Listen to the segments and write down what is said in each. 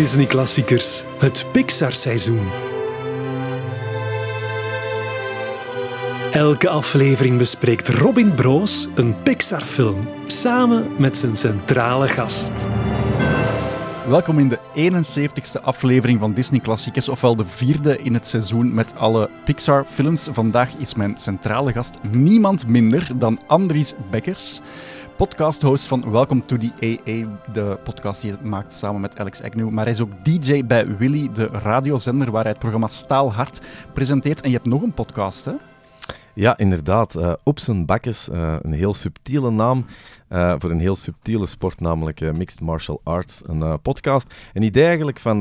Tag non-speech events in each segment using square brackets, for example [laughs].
Disney-klassiekers, het Pixar-seizoen. Elke aflevering bespreekt Robin Broos een Pixar-film samen met zijn centrale gast. Welkom in de 71ste aflevering van Disney Klassiekers, ofwel de vierde in het seizoen met alle Pixar-films. Vandaag is mijn centrale gast niemand minder dan Andries Bekkers, podcast-host van Welcome to the AA, de podcast die hij maakt samen met Alex Agnew. Maar hij is ook DJ bij Willy, de radiozender waar hij het programma Staalhart presenteert. En je hebt nog een podcast, hè? Ja, inderdaad. Uh, op zijn bakkes, uh, een heel subtiele naam uh, voor een heel subtiele sport, namelijk Mixed Martial Arts, een podcast. Een idee eigenlijk van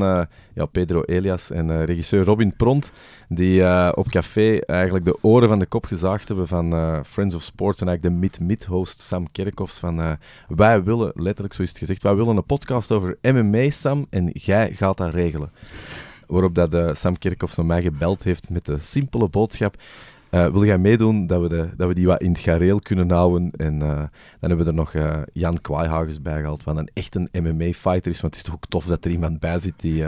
ja, Pedro Elias en regisseur Robin Pront, die op café eigenlijk de oren van de kop gezaagd hebben van Friends of Sports en eigenlijk de mid-mid-host Sam Kerkhoffs van wij willen, letterlijk zo is het gezegd, wij willen een podcast over MMA, Sam, en jij gaat dat regelen. Waarop dat, Sam Kerkhoffs naar mij gebeld heeft met de simpele boodschap uh, wil jij meedoen dat we, de, dat we die wat in het gareel kunnen houden? En uh, dan hebben we er nog uh, Jan Kwaaihagens bij gehaald, wat een echt een MMA-fighter is. Want het is toch ook tof dat er iemand bij zit die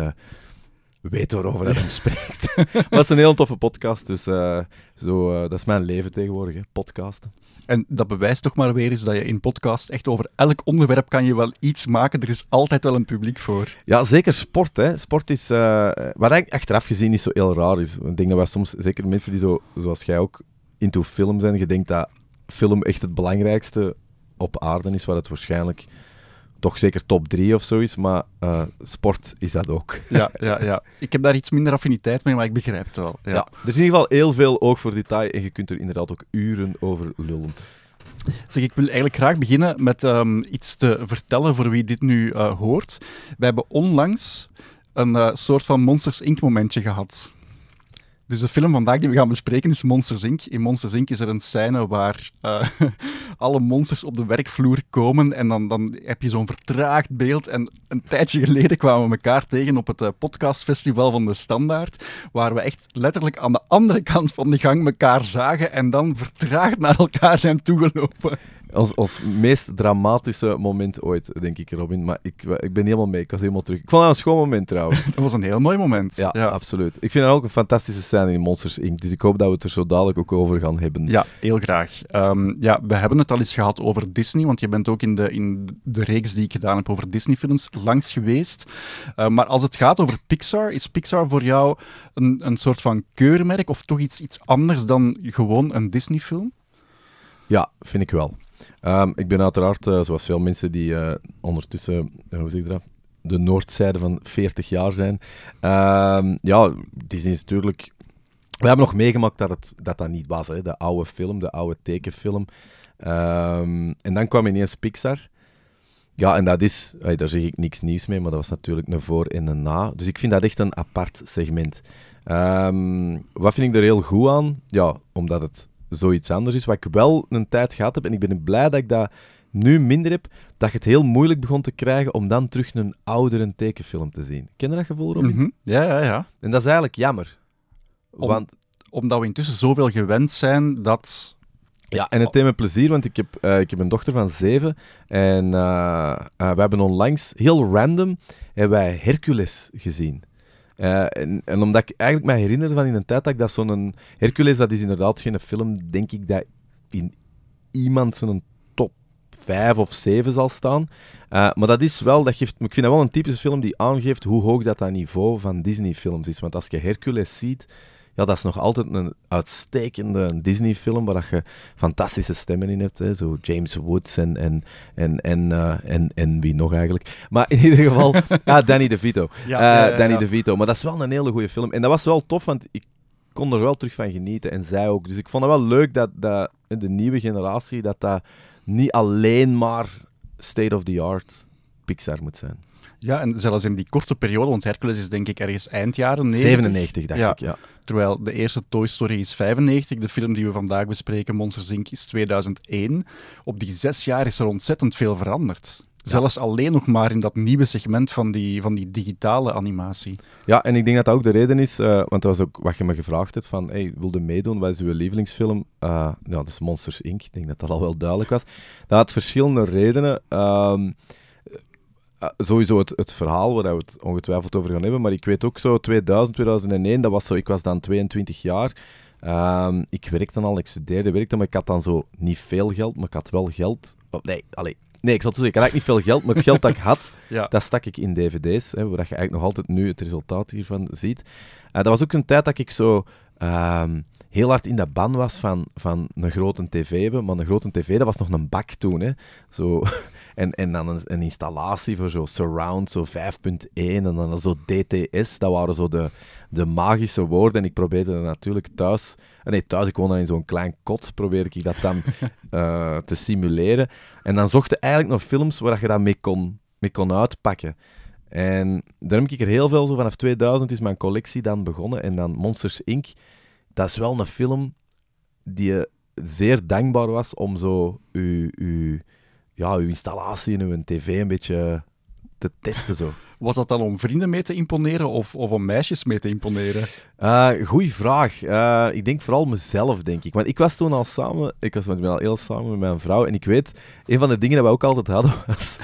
weet waarover hij hem [laughs] spreekt. maar het is een heel toffe podcast, dus zo, dat is mijn leven tegenwoordig, hè, podcasten. En dat bewijst toch maar weer eens dat je in podcast echt over elk onderwerp kan je wel iets maken. Er is altijd wel een publiek voor. Ja, zeker sport. Hè. Sport is, uh, wat eigenlijk achteraf gezien niet zo heel raar is. Ik denk dat wij soms, zeker mensen die zo, zoals jij ook, into film zijn, je denkt dat film echt het belangrijkste op aarde is, wat het waarschijnlijk toch zeker top 3 of zo is, maar uh, sport is dat ook. Ja, ja, ja. [laughs] Ik heb daar iets minder affiniteit mee, maar ik begrijp het wel. Ja. ja. er is in ieder geval heel veel oog voor detail en je kunt er inderdaad ook uren over lullen. Zeg, ik wil eigenlijk graag beginnen met um, iets te vertellen voor wie dit nu uh, hoort. Wij hebben onlangs een uh, soort van Monsters Inc. momentje gehad. Dus de film vandaag die we gaan bespreken is Monsters Inc. In Monsters Inc. is er een scène waar uh, [laughs] alle monsters op de werkvloer komen en dan, dan heb je zo'n vertraagd beeld. En een tijdje geleden kwamen we elkaar tegen op het uh, podcastfestival van de Standaard, waar we echt letterlijk aan de andere kant van de gang elkaar zagen en dan vertraagd naar elkaar zijn toegelopen. Ons, ons meest dramatische moment ooit, denk ik, Robin. Maar ik, ik ben helemaal mee. Ik was helemaal terug. Ik vond dat een schoon moment, trouwens. [laughs] dat was een heel mooi moment. Ja, absoluut. Ik vind dat ook een fantastische scène in Monsters Inc. Dus ik hoop dat we het er zo dadelijk ook over gaan hebben. Ja, heel graag. Um, ja, we hebben het al eens gehad over Disney, want je bent ook in de, in de reeks die ik gedaan heb over Disney-films langs geweest. Uh, maar als het gaat over Pixar, is Pixar voor jou een, een soort van keurmerk of toch iets, iets anders dan gewoon een Disney-film? Ja, vind ik wel. Um, ik ben uiteraard, uh, zoals veel mensen die uh, ondertussen, uh, hoe zeg je dat, de noordzijde van 40 jaar zijn. Um, ja, Disney is natuurlijk... We hebben nog meegemaakt dat het, dat, dat niet was, hè, de oude film, de oude tekenfilm. Um, en dan kwam ineens Pixar. Ja, en dat is, daar zeg ik niks nieuws mee, maar dat was natuurlijk een voor en een na. Dus ik vind dat echt een apart segment. wat vind ik er heel goed aan? Ja, omdat het zoiets anders is. Wat ik wel een tijd gehad heb, en ik ben blij dat ik dat nu minder heb, dat je het heel moeilijk begon te krijgen om dan terug een oudere tekenfilm te zien. Ken je dat gevoel, Robin? Mm Ja, ja, ja. En dat is eigenlijk jammer. Om, want... Omdat we intussen zoveel gewend zijn dat... Ja, en het deed me plezier, want ik heb, uh, ik heb een dochter van zeven en uh, uh, we hebben onlangs, heel random, hebben wij Hercules gezien. Uh, en, omdat ik eigenlijk me herinner van in een tijd dat ik dat zo'n... Hercules, dat is inderdaad geen film, denk ik, dat in iemand zijn top 5 of 7 zal staan. Uh, maar dat is wel, dat geeft, ik vind dat wel een typische film die aangeeft hoe hoog dat, dat niveau van Disney-films is. Want als je Hercules ziet, ja, dat is nog altijd een uitstekende Disney-film waar je fantastische stemmen in hebt. Hè. Zo James Woods en, en, en, en, uh, en, en wie nog eigenlijk. Maar in ieder geval, [laughs] ah, Danny DeVito. Ja, uh, ja, Danny DeVito. Maar dat is wel een hele goede film. En dat was wel tof, want ik kon er wel terug van genieten. En zij ook. Dus ik vond het wel leuk dat, dat de nieuwe generatie, dat dat niet alleen maar state-of-the-art Pixar moet zijn. Ja, en zelfs in die korte periode, want Hercules is denk ik ergens eind jaren 90. 97, dacht ik, ja. Terwijl de eerste Toy Story is 95, de film die we vandaag bespreken, Monsters Inc., is 2001. Op die zes jaar is er ontzettend veel veranderd. Zelfs alleen nog maar in dat nieuwe segment van die, van die digitale animatie. Ja, en ik denk dat dat ook de reden is, uh, want dat was ook wat je me gevraagd hebt, van hey, wilde meedoen, wat is uw lievelingsfilm? Uh, ja, dat is Monsters Inc., ik denk dat dat al wel duidelijk was. Dat had verschillende redenen. Uh, eh, sowieso het, het verhaal waar we het ongetwijfeld over gaan hebben, maar ik weet ook zo 2000, 2001, dat was zo, ik was dan 22 jaar. Ehm, ik werkte al, ik studeerde, werkte, maar ik had dan zo niet veel geld, maar ik had wel geld. Oh, nee, allee, nee, ik zal het zeggen, ik had eigenlijk niet veel geld, maar het geld dat ik [laughs] had, Ja. dat stak ik in dvd's, hè, waar je eigenlijk nog altijd nu het resultaat hiervan ziet. Eh, dat was ook een tijd dat ik zo ehm, heel hard in de ban was van, van een grote tv hebben. Maar een grote tv, dat was nog een bak toen. Hè. Zo, en, en dan een, een installatie voor zo surround, zo 5.1 en dan zo DTS. Dat waren zo de, de magische woorden. En ik probeerde dat natuurlijk thuis... eh, Nee, thuis, ik woonde dan in zo'n klein kot, probeerde ik dat dan [laughs] eh, te simuleren. En dan zocht je eigenlijk nog films waar je dat mee kon, mee kon uitpakken. En daar heb ik er heel veel zo vanaf 2000 is mijn collectie dan begonnen. En dan Monsters Inc. Dat is wel een film die eh, zeer dankbaar was om zo uw, ja, uw installatie en uw tv een beetje te testen. Zo. Was dat dan om vrienden mee te imponeren of, of om meisjes mee te imponeren? Eh goeie vraag. Eh, ik denk vooral mezelf, denk ik. Want ik was toen al samen, ik was met, al heel samen met mijn vrouw. En ik weet, een van de dingen dat we ook altijd hadden [laughs] was.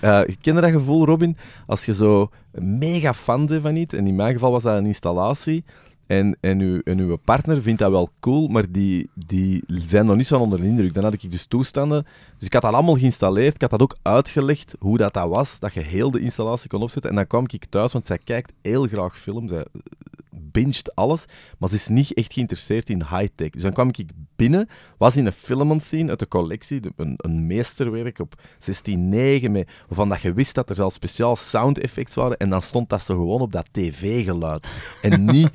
eh je dat gevoel, Robin? Als je zo mega fan bent van iets, en in mijn geval was dat een installatie. En, en, uw, en uw partner vindt dat wel cool, maar die, die zijn nog niet zo onder de indruk. Dan had ik dus toestanden. Dus ik had dat allemaal geïnstalleerd. Ik had dat ook uitgelegd hoe dat, dat was, dat je heel de installatie kon opzetten. En dan kwam ik thuis, want zij kijkt heel graag films. Zij binget alles, maar ze is niet echt geïnteresseerd in high-tech. Dus dan kwam ik binnen, was in een film aan zien uit de collectie, een, een meesterwerk op 16.9, met- waarvan dat je wist dat er al speciaal sound effects waren, en dan stond dat zo gewoon op dat tv-geluid. En niet,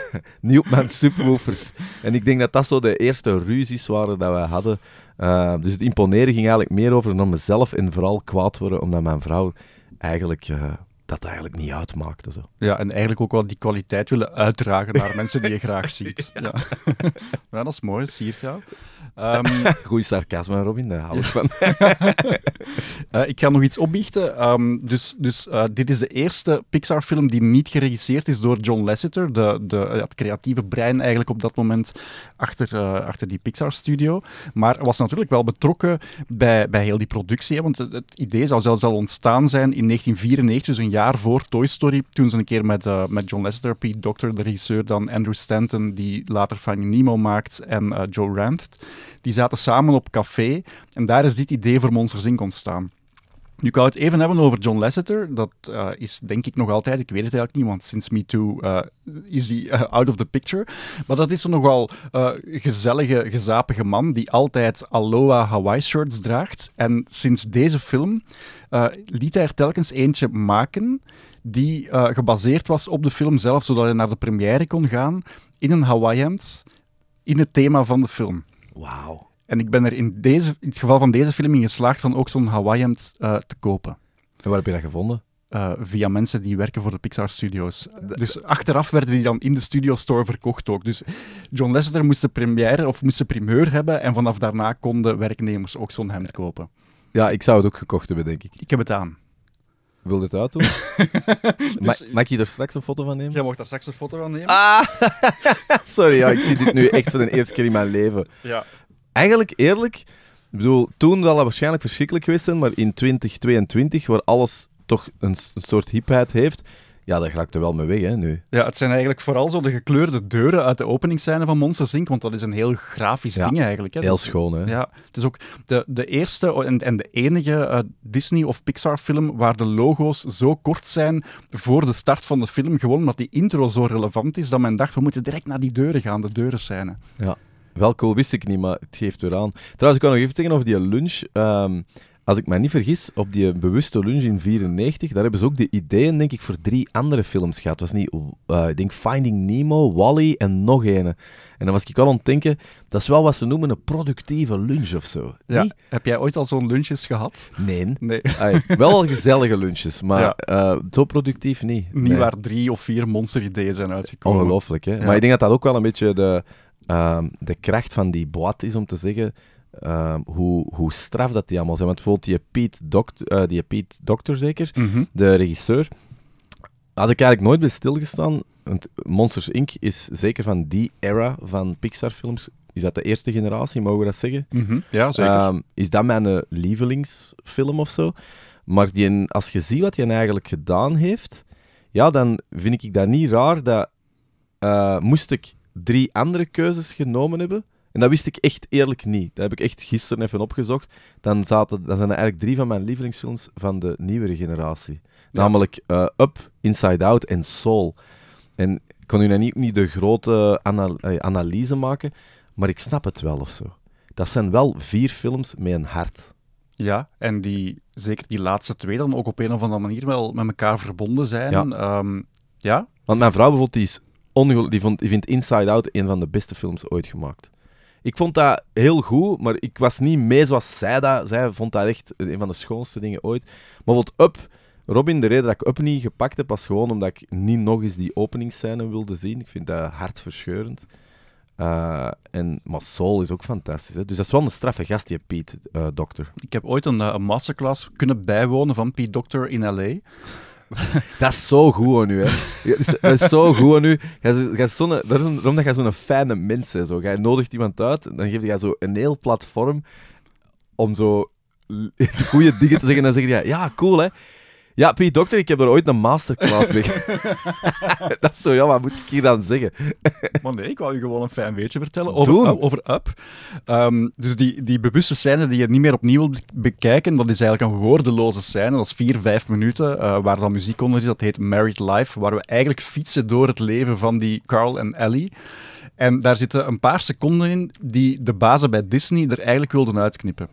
[laughs] niet op mijn subwoofers. En ik denk dat dat zo de eerste ruzies waren dat wij hadden. Uh, dus het imponeren ging eigenlijk meer over naar mezelf en vooral kwaad worden omdat mijn vrouw eigenlijk uh, dat eigenlijk niet uitmaakte. Zo. Ja, en eigenlijk ook wel die kwaliteit willen uitdragen naar [laughs] mensen die je graag ziet. Ja. ja, [laughs] dat is mooi, dat siert jou. Um, Goeie sarcasme, Robin, daar hou ik van. uh, [laughs] ik ga nog iets opbiechten. Um, dus dus uh, dit is de eerste Pixar-film die niet geregisseerd is door John Lasseter, de, de, het creatieve brein eigenlijk op dat moment achter, uh, achter die Pixar-studio. Maar was natuurlijk wel betrokken bij, bij heel die productie. Hè, want het, het, idee zou zelfs al ontstaan zijn in 1994, dus een jaar voor Toy Story, toen ze een keer met, uh, met John Lasseter, Pete Docter, de regisseur, dan Andrew Stanton, die later Finding Nemo maakt, en uh, Joe Ranft, die zaten samen op café en daar is dit idee voor Monsters Inc. ontstaan. Nu kan het even hebben over John Lasseter. Dat uh, is denk ik nog altijd, ik weet het eigenlijk niet, want sinds Me Too is hij out of the picture. Maar dat is een nogal gezellige, gezapige man die altijd Aloha Hawaii shirts draagt. En sinds deze film liet hij er telkens eentje maken die gebaseerd was op de film zelf, zodat hij naar de première kon gaan in een Hawaii hemd in het thema van de film. Wauw. En ik ben er in, deze, in het geval van deze film in geslaagd van ook zo'n Hawaii hemd uh, te kopen. En waar heb je dat gevonden? Uh, via mensen die werken voor de Pixar Studios. Dus achteraf werden die dan in de Studio Store verkocht ook. Dus John Lasseter moest de première of moest de primeur hebben en vanaf daarna konden werknemers ook zo'n hemd kopen. Ja, ik zou het ook gekocht hebben, denk ik. Ik heb het aan. Wil het uitdoen? [laughs] dus... mag, mag je er straks een foto van nemen? Jij mag daar straks een foto van nemen. Ah! [laughs] Sorry, ja, ik zie dit nu echt voor de eerste keer in mijn leven. Ja. Eigenlijk, eerlijk, ik bedoel, toen zal dat waarschijnlijk verschrikkelijk geweest zijn, maar in 2022, waar alles toch een, een soort hipheid heeft, ja, daar raakt er wel mee weg, hè, nu. Ja, het zijn eigenlijk vooral zo de gekleurde deuren uit de openingsscène van Monsters Inc., want dat is een heel grafisch ja, ding eigenlijk. Hè. Heel schoon, hè. Ja, het is ook de, de eerste en, en de enige uh, Disney- of Pixar-film waar de logo's zo kort zijn voor de start van de film, gewoon omdat die intro zo relevant is, dat men dacht, we moeten direct naar die deuren gaan, de deurenscène. Ja. Wel cool, wist ik niet, maar het geeft weer aan. Trouwens, ik kan nog even zeggen over die lunch. Um, als ik me niet vergis, op die bewuste lunch in 94, daar hebben ze ook de ideeën, denk ik, voor drie andere films gehad. Het was niet, uh, ik denk Finding Nemo, Wally en nog een. En dan was ik wel aan het denken, dat is wel wat ze noemen een productieve lunch of zo. Ja. Heb jij ooit al zo'n lunches gehad? Nee. Nee. Wel al gezellige lunches, maar ja. uh, zo productief niet. Niet nee. waar drie of vier monster-ideeën zijn uitgekomen. Ongelooflijk, hè? Ja. Maar ik denk dat dat ook wel een beetje de, uh, de kracht van die boat is om te zeggen Um, hoe, hoe straf dat die allemaal zijn. Want bijvoorbeeld die Pete, Doct uh, die Doctor zeker, mm -hmm. de regisseur, had ik eigenlijk nooit bij stilgestaan. Want Monsters Inc. is zeker van die era van Pixar-films. Is dat de eerste generatie, mogen we dat zeggen? Mm -hmm. Ja, zeker. Um, is dat mijn lievelingsfilm of zo? Maar die, als je ziet wat hij eigenlijk gedaan heeft, ja, dan vind ik dat niet raar dat eh, moest ik drie andere keuzes genomen hebben. En dat wist ik echt eerlijk niet. Dat heb ik echt gisteren even opgezocht. Dan, zaten, dan zijn er eigenlijk drie van mijn lievelingsfilms van de nieuwere generatie. Namelijk uh, Up, Inside Out en Soul. En ik kon u dan niet, niet de grote eh, analyse maken, maar ik snap het wel of zo. Dat zijn wel vier films met een hart. Ja, en die, zeker die laatste twee dan ook op een of andere manier wel met elkaar verbonden zijn. Ja. Ehm, ja. Want mijn vrouw bijvoorbeeld, die, is die, vond, die vindt Inside Out een van de beste films ooit gemaakt. Ik vond dat heel goed, maar ik was niet mee zoals zij dat. Zij vond dat echt een van de schoonste dingen ooit. Maar bijvoorbeeld Up, Robin, de reden dat ik Up niet gepakt heb, was gewoon omdat ik niet nog eens die openingsscène wilde zien. Ik vind dat hartverscheurend. Uh, en, maar Soul is ook fantastisch. Hè? Dus dat is wel een straffe gast, die Piet uh, Doctor. Ik heb ooit een, eh, een, masterclass kunnen bijwonen van Piet Doctor in L.A. [laughs] dat is zo goed aan u, hè. Dat is zo goed aan u. Daarom dat je zo'n fijne mens bent. Zo. Jij nodigt iemand uit, dan geef je zo een heel platform om zo [laughs] goede dingen te zeggen. En dan zeg je, ja, cool, hè. Ja, Piet Dokter, ik heb er ooit een masterclass mee. [laughs] dat is zo, ja, wat moet ik hier dan zeggen? maar nee, ik wou je gewoon een fijn weetje vertellen over, uh, over Up. Um, dus die, die bewuste scène die je niet meer opnieuw wil bekijken, dat is eigenlijk een woordeloze scène. Dat is vier, vijf minuten, uh, waar dan muziek onder zit. Dat heet Married Life, waar we eigenlijk fietsen door het leven van die Carl en Ellie. En daar zitten een paar seconden in die de bazen bij Disney er eigenlijk wilden uitknippen.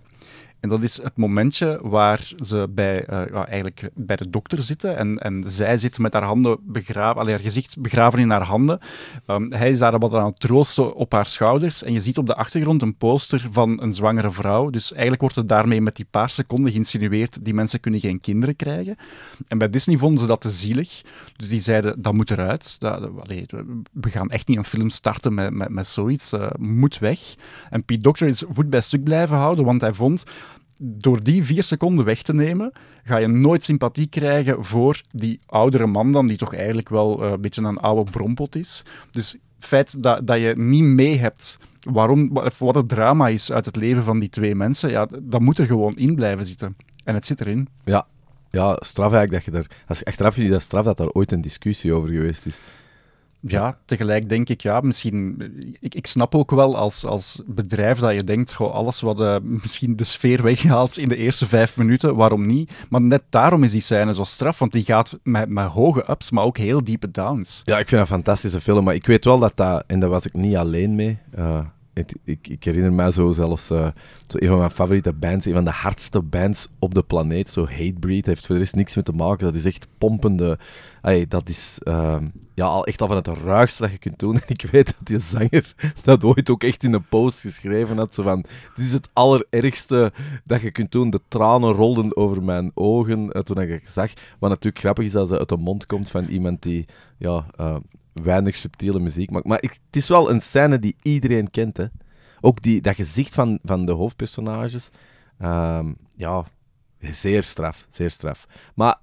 En dat is het momentje waar ze bij, ja, eigenlijk bij de dokter zitten. En, en zij zit met haar handen begraven, allee, haar gezicht begraven in haar handen. Um, hij is daar wat aan het troosten op haar schouders. En je ziet op de achtergrond een poster van een zwangere vrouw. Dus eigenlijk wordt het daarmee met die paar seconden geïnsinueerd: die mensen kunnen geen kinderen krijgen. En bij Disney vonden ze dat te zielig. Dus die zeiden: dat moet eruit. Dat, we gaan echt niet een film starten met, met, met zoiets. Uh, moet weg. En Pete Doctor is voet bij stuk blijven houden, want hij vond door die vier seconden weg te nemen, ga je nooit sympathie krijgen voor die oudere man dan, die toch eigenlijk wel uh, een beetje een oude brompot is. Dus het feit dat, dat je niet mee hebt waarom, wat het drama is uit het leven van die twee mensen, ja, dat moet er gewoon in blijven zitten. En het zit erin. Ja, ja straf eigenlijk dat je er... Als je achteraf je dat straf dat daar ooit een discussie over geweest is ja, tegelijk denk ik, ja, misschien... Ik, ik snap ook wel als, als bedrijf dat je denkt, goh, alles wat uh, misschien de sfeer weghaalt in de eerste vijf minuten, waarom niet? Maar net daarom is die scène zo straf, want die gaat met, met hoge ups, maar ook heel diepe downs. Ja, ik vind dat een fantastische film, maar ik weet wel dat dat... En daar was ik niet alleen mee... Uh, ik, ik, herinner mij zo zelfs uh, zo een van mijn favoriete bands, een van de hardste bands op de planeet, zo Hatebreed, heeft voor de rest niks mee te maken. Dat is echt pompende. Dat is uh, ja, al echt al van het ruigste dat je kunt doen. [laughs] En ik weet dat die zanger dat ooit ook echt in een post geschreven had. Zo van, dit is het allerergste dat je kunt doen. De tranen rolden over mijn ogen uh, toen ik het zag. Wat natuurlijk grappig is dat ze uit de mond komt van iemand die ja, uh, weinig subtiele muziek maakt. Maar ik, het is wel een scène die iedereen kent. Hè. Ook die, dat gezicht van, van de hoofdpersonages. Um, ja, zeer straf. Zeer straf. Maar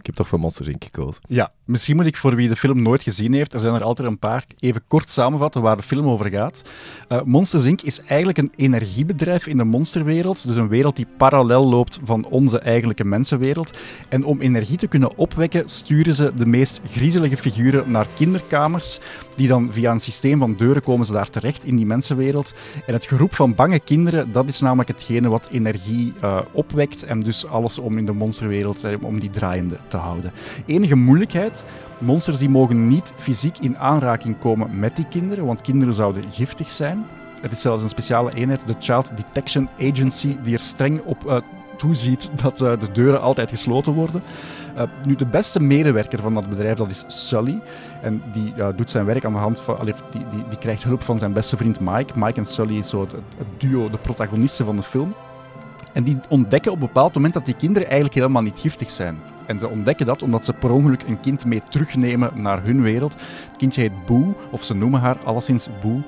ik heb toch voor Monsters Inc. gekozen. Ja, misschien moet ik voor wie de film nooit gezien heeft, er zijn er altijd een paar, even kort samenvatten waar de film over gaat. Uh, Monsters Inc. is eigenlijk een energiebedrijf in de monsterwereld, dus een wereld die parallel loopt van onze eigenlijke mensenwereld. En om energie te kunnen opwekken, sturen ze de meest griezelige figuren naar kinderkamers, die dan via een systeem van deuren komen ze daar terecht in die mensenwereld. En het geroep van bange kinderen, dat is namelijk hetgene wat energie uh, opwekt en dus alles om in de monsterwereld, eh, om die draaiende te houden. Enige moeilijkheid, monsters die mogen niet fysiek in aanraking komen met die kinderen, want kinderen zouden giftig zijn. Er is zelfs een speciale eenheid, de Child Detection Agency, die er streng op uh, toeziet dat uh, de deuren altijd gesloten worden. Uh, nu, de beste medewerker van dat bedrijf, dat is Sully. En die doet zijn werk aan de hand van... Allee, die, die, die krijgt hulp van zijn beste vriend Mike. Mike en Sully is zo het, het duo, de protagonisten van de film. En die ontdekken op een bepaald moment dat die kinderen eigenlijk helemaal niet giftig zijn. En ze ontdekken dat omdat ze per ongeluk een kind mee terugnemen naar hun wereld. Het kindje heet Boo, of ze noemen haar alleszins Boo.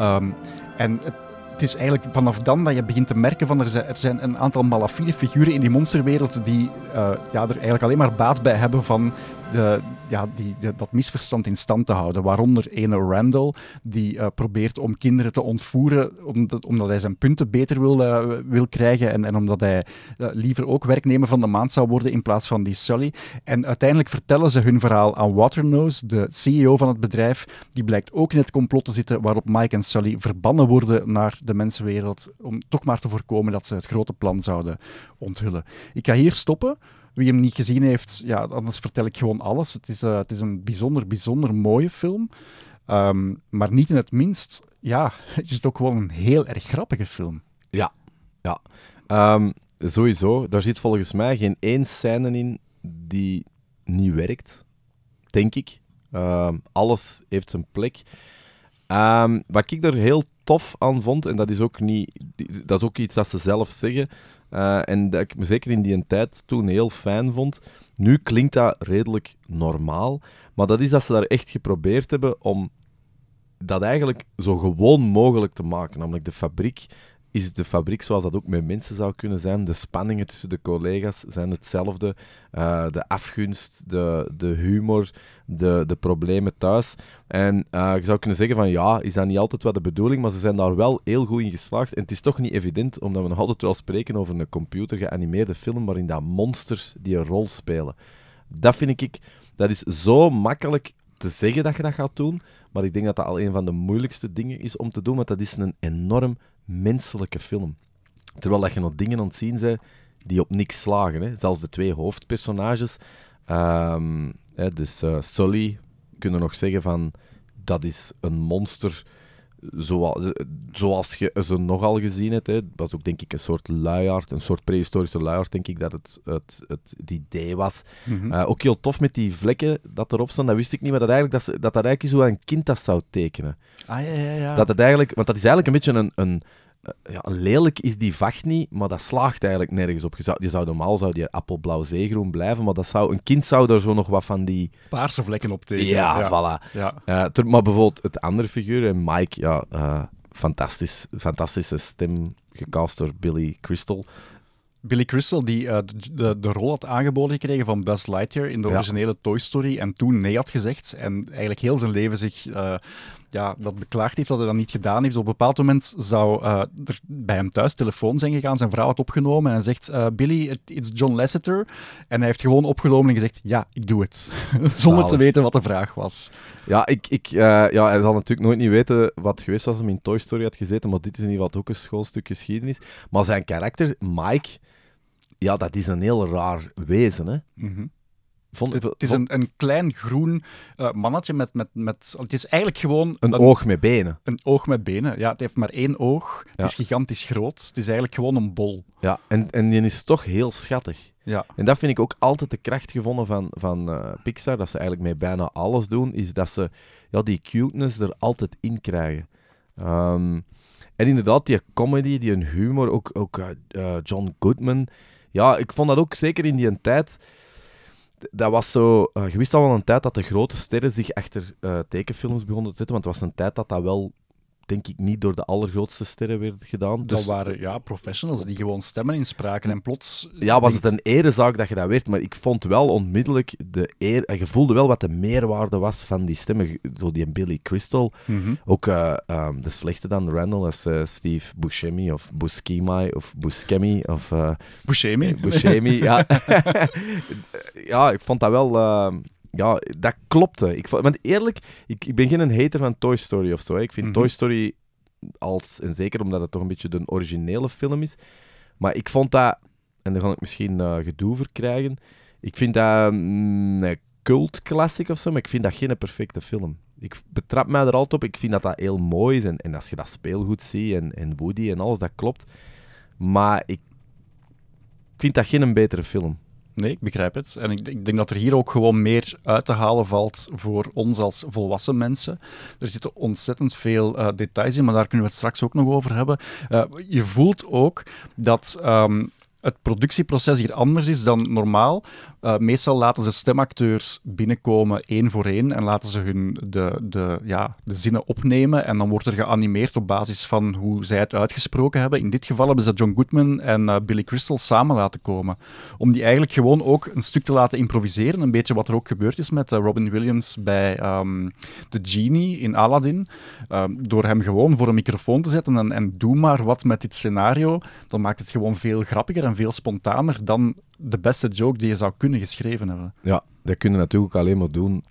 Um, en het, het, is eigenlijk vanaf dan dat je begint te merken van er zijn, er zijn een aantal malafide figuren in die monsterwereld die uh, ja, er eigenlijk alleen maar baat bij hebben van de, ja, die, dat misverstand in stand te houden. Waaronder ene Randall, die eh, probeert om kinderen te ontvoeren omdat, omdat hij zijn punten beter wil, eh, wil krijgen en, en omdat hij eh, liever ook werknemer van de maand zou worden in plaats van die Sully. En uiteindelijk vertellen ze hun verhaal aan Waternose, de CEO van het bedrijf. Die blijkt ook in het complot te zitten waarop Mike en Sully verbannen worden naar de mensenwereld om toch maar te voorkomen dat ze het grote plan zouden onthullen. Ik ga hier stoppen. Wie hem niet gezien heeft, ja, anders vertel ik gewoon alles. Het is, eh, het is een bijzonder, bijzonder mooie film. Ehm, maar niet in het minst, ja, [laughs] het is ook gewoon een heel erg grappige film. Ehm, sowieso, daar zit volgens mij geen één scène in die niet werkt. Denk ik. Ehm, alles heeft zijn plek. Wat ik er heel tof aan vond, en dat is ook, niet, dat is ook iets dat ze zelf zeggen, eh, en dat ik me zeker in die tijd toen heel fijn vond. Nu klinkt dat redelijk normaal, maar dat is dat ze daar echt geprobeerd hebben om dat eigenlijk zo gewoon mogelijk te maken. Namelijk de fabriek is de fabriek zoals dat ook met mensen zou kunnen zijn. De spanningen tussen de collega's zijn hetzelfde. Eh, de afgunst, de, de humor, de, de problemen thuis. En eh, je zou kunnen zeggen van ja, is dat niet altijd wat de bedoeling, maar ze zijn daar wel heel goed in geslaagd. En het is toch niet evident, omdat we nog altijd wel spreken over een computer geanimeerde film waarin dat monsters die een rol spelen. Dat vind ik, dat is zo makkelijk te zeggen dat je dat gaat doen, maar ik denk dat dat al een van de moeilijkste dingen is om te doen, want dat is een enorm menselijke film. Terwijl dat je nog dingen aan het zien die op niks slagen. Hè. Zelfs de twee hoofdpersonages. ehm, dus eh, Sully, kunnen nog zeggen van dat is een monster zoals, zoals je ze nogal gezien hebt. Hè. Het was ook denk ik een soort luiaard, een soort prehistorische luiaard, denk ik dat het het, het, het idee was. Eh, ook heel tof met die vlekken dat erop staan, dat wist ik niet, maar dat eigenlijk, dat, dat, dat eigenlijk is hoe een kind dat zou tekenen. Ah, ja, ja, ja. Dat het eigenlijk, want dat is eigenlijk een beetje een, een, ja, een lelijk is die vacht niet, maar dat slaagt eigenlijk nergens op. Je zou, je zou normaal zou die appelblauw zeegroen blijven, maar dat zou, een kind zou daar zo nog wat van die... Paarse vlekken op tekenen. Ja, ja. voilà. Ja. Eh, ter- maar bijvoorbeeld het andere figuur, en Mike, ja, eh, fantastisch, fantastische stem, gecast door Billy Crystal. Billy Crystal, die eh, de, de, rol had aangeboden gekregen van Buzz Lightyear in de Ja. originele Toy Story en toen nee had gezegd en eigenlijk heel zijn leven zich eh, ja, dat beklaagd heeft dat hij dat niet gedaan heeft. Op een bepaald moment zou eh, er bij hem thuis telefoon zijn gegaan, zijn vrouw had opgenomen en hij zegt eh, Billy, it's John Lasseter. En hij heeft gewoon opgenomen en gezegd ja, ik doe het. [laughs] Zonder te weten wat de vraag was. Ja, ik, ik, eh, ja, hij zal natuurlijk nooit niet weten wat geweest was als hij in Toy Story had gezeten, maar dit is in ieder geval ook een schoolstuk geschiedenis. Maar zijn karakter, Mike, ja, dat is een heel raar wezen, hè. Mhm. Vond, Het, het is een, een klein groen eh, mannetje met, met, met... Het is eigenlijk gewoon... een oog met benen. Een oog met benen. Ja, het heeft maar één oog. Het is gigantisch groot. Het is eigenlijk gewoon een bol. Ja, en, en die is toch heel schattig. Ja. En dat vind ik ook altijd de kracht gevonden van, van eh, Pixar, dat ze eigenlijk met bijna alles doen, is dat ze ja, die cuteness er altijd in krijgen. Ehm, en inderdaad, die comedy, die humor, ook, ook eh, John Goodman. Ja, ik vond dat ook zeker in die tijd. Dat was zo. eh, je wist al wel een tijd dat de grote sterren zich achter eh, tekenfilms begonnen te zetten. Want het was een tijd dat dat wel, denk ik, niet door de allergrootste sterren werd gedaan. Dat Dus- waren ja, professionals die gewoon stemmen inspraken. En plots... ja, was het een erezaak dat je dat werd, maar ik vond wel onmiddellijk de eer... En je voelde wel wat de meerwaarde was van die stemmen. Zo die Billy Crystal. Mhm. Ook eh, ehm, de slechte dan, Randall, als eh, Steve Buscemi of Buscemi of Buscemi of... eh, Buscemi. Buscemi, ja. [laughs] [laughs] ja, ik vond dat wel... ja, dat klopte. Ik want eerlijk, ik, ik ben geen hater van Toy Story of zo. Hè. Ik vind Mhm. Toy Story als... En zeker omdat het toch een beetje de originele film is. Maar ik vond dat... En daar ga ik misschien eh, gedoe voor krijgen. Ik vind dat mm, een cult classic of zo, maar ik vind dat geen perfecte film. Ik betrap mij er altijd op. Ik vind dat dat heel mooi is. En, en als je dat speelgoed ziet en, en Woody en alles, dat klopt. Maar ik, ik vind dat geen een betere film. Nee, ik begrijp het. En ik, ik denk dat er hier ook gewoon meer uit te halen valt voor ons als volwassen mensen. Er zitten ontzettend veel eh, details in, maar daar kunnen we het straks ook nog over hebben. Eh, je voelt ook dat ehm, het productieproces hier anders is dan normaal. Uh, meestal laten ze stemacteurs binnenkomen één voor één en laten ze hun de, de, ja, de zinnen opnemen en dan wordt er geanimeerd op basis van hoe zij het uitgesproken hebben. In dit geval hebben ze John Goodman en uh, Billy Crystal samen laten komen. Om die eigenlijk gewoon ook een stuk te laten improviseren. Een beetje wat er ook gebeurd is met uh, Robin Williams bij um, The Genie in Aladdin. Um, door hem gewoon voor een microfoon te zetten en, en doe maar wat met dit scenario, dan maakt het gewoon veel grappiger en veel spontaner dan de beste joke die je zou kunnen geschreven hebben. Ja, dat kun je natuurlijk alleen maar doen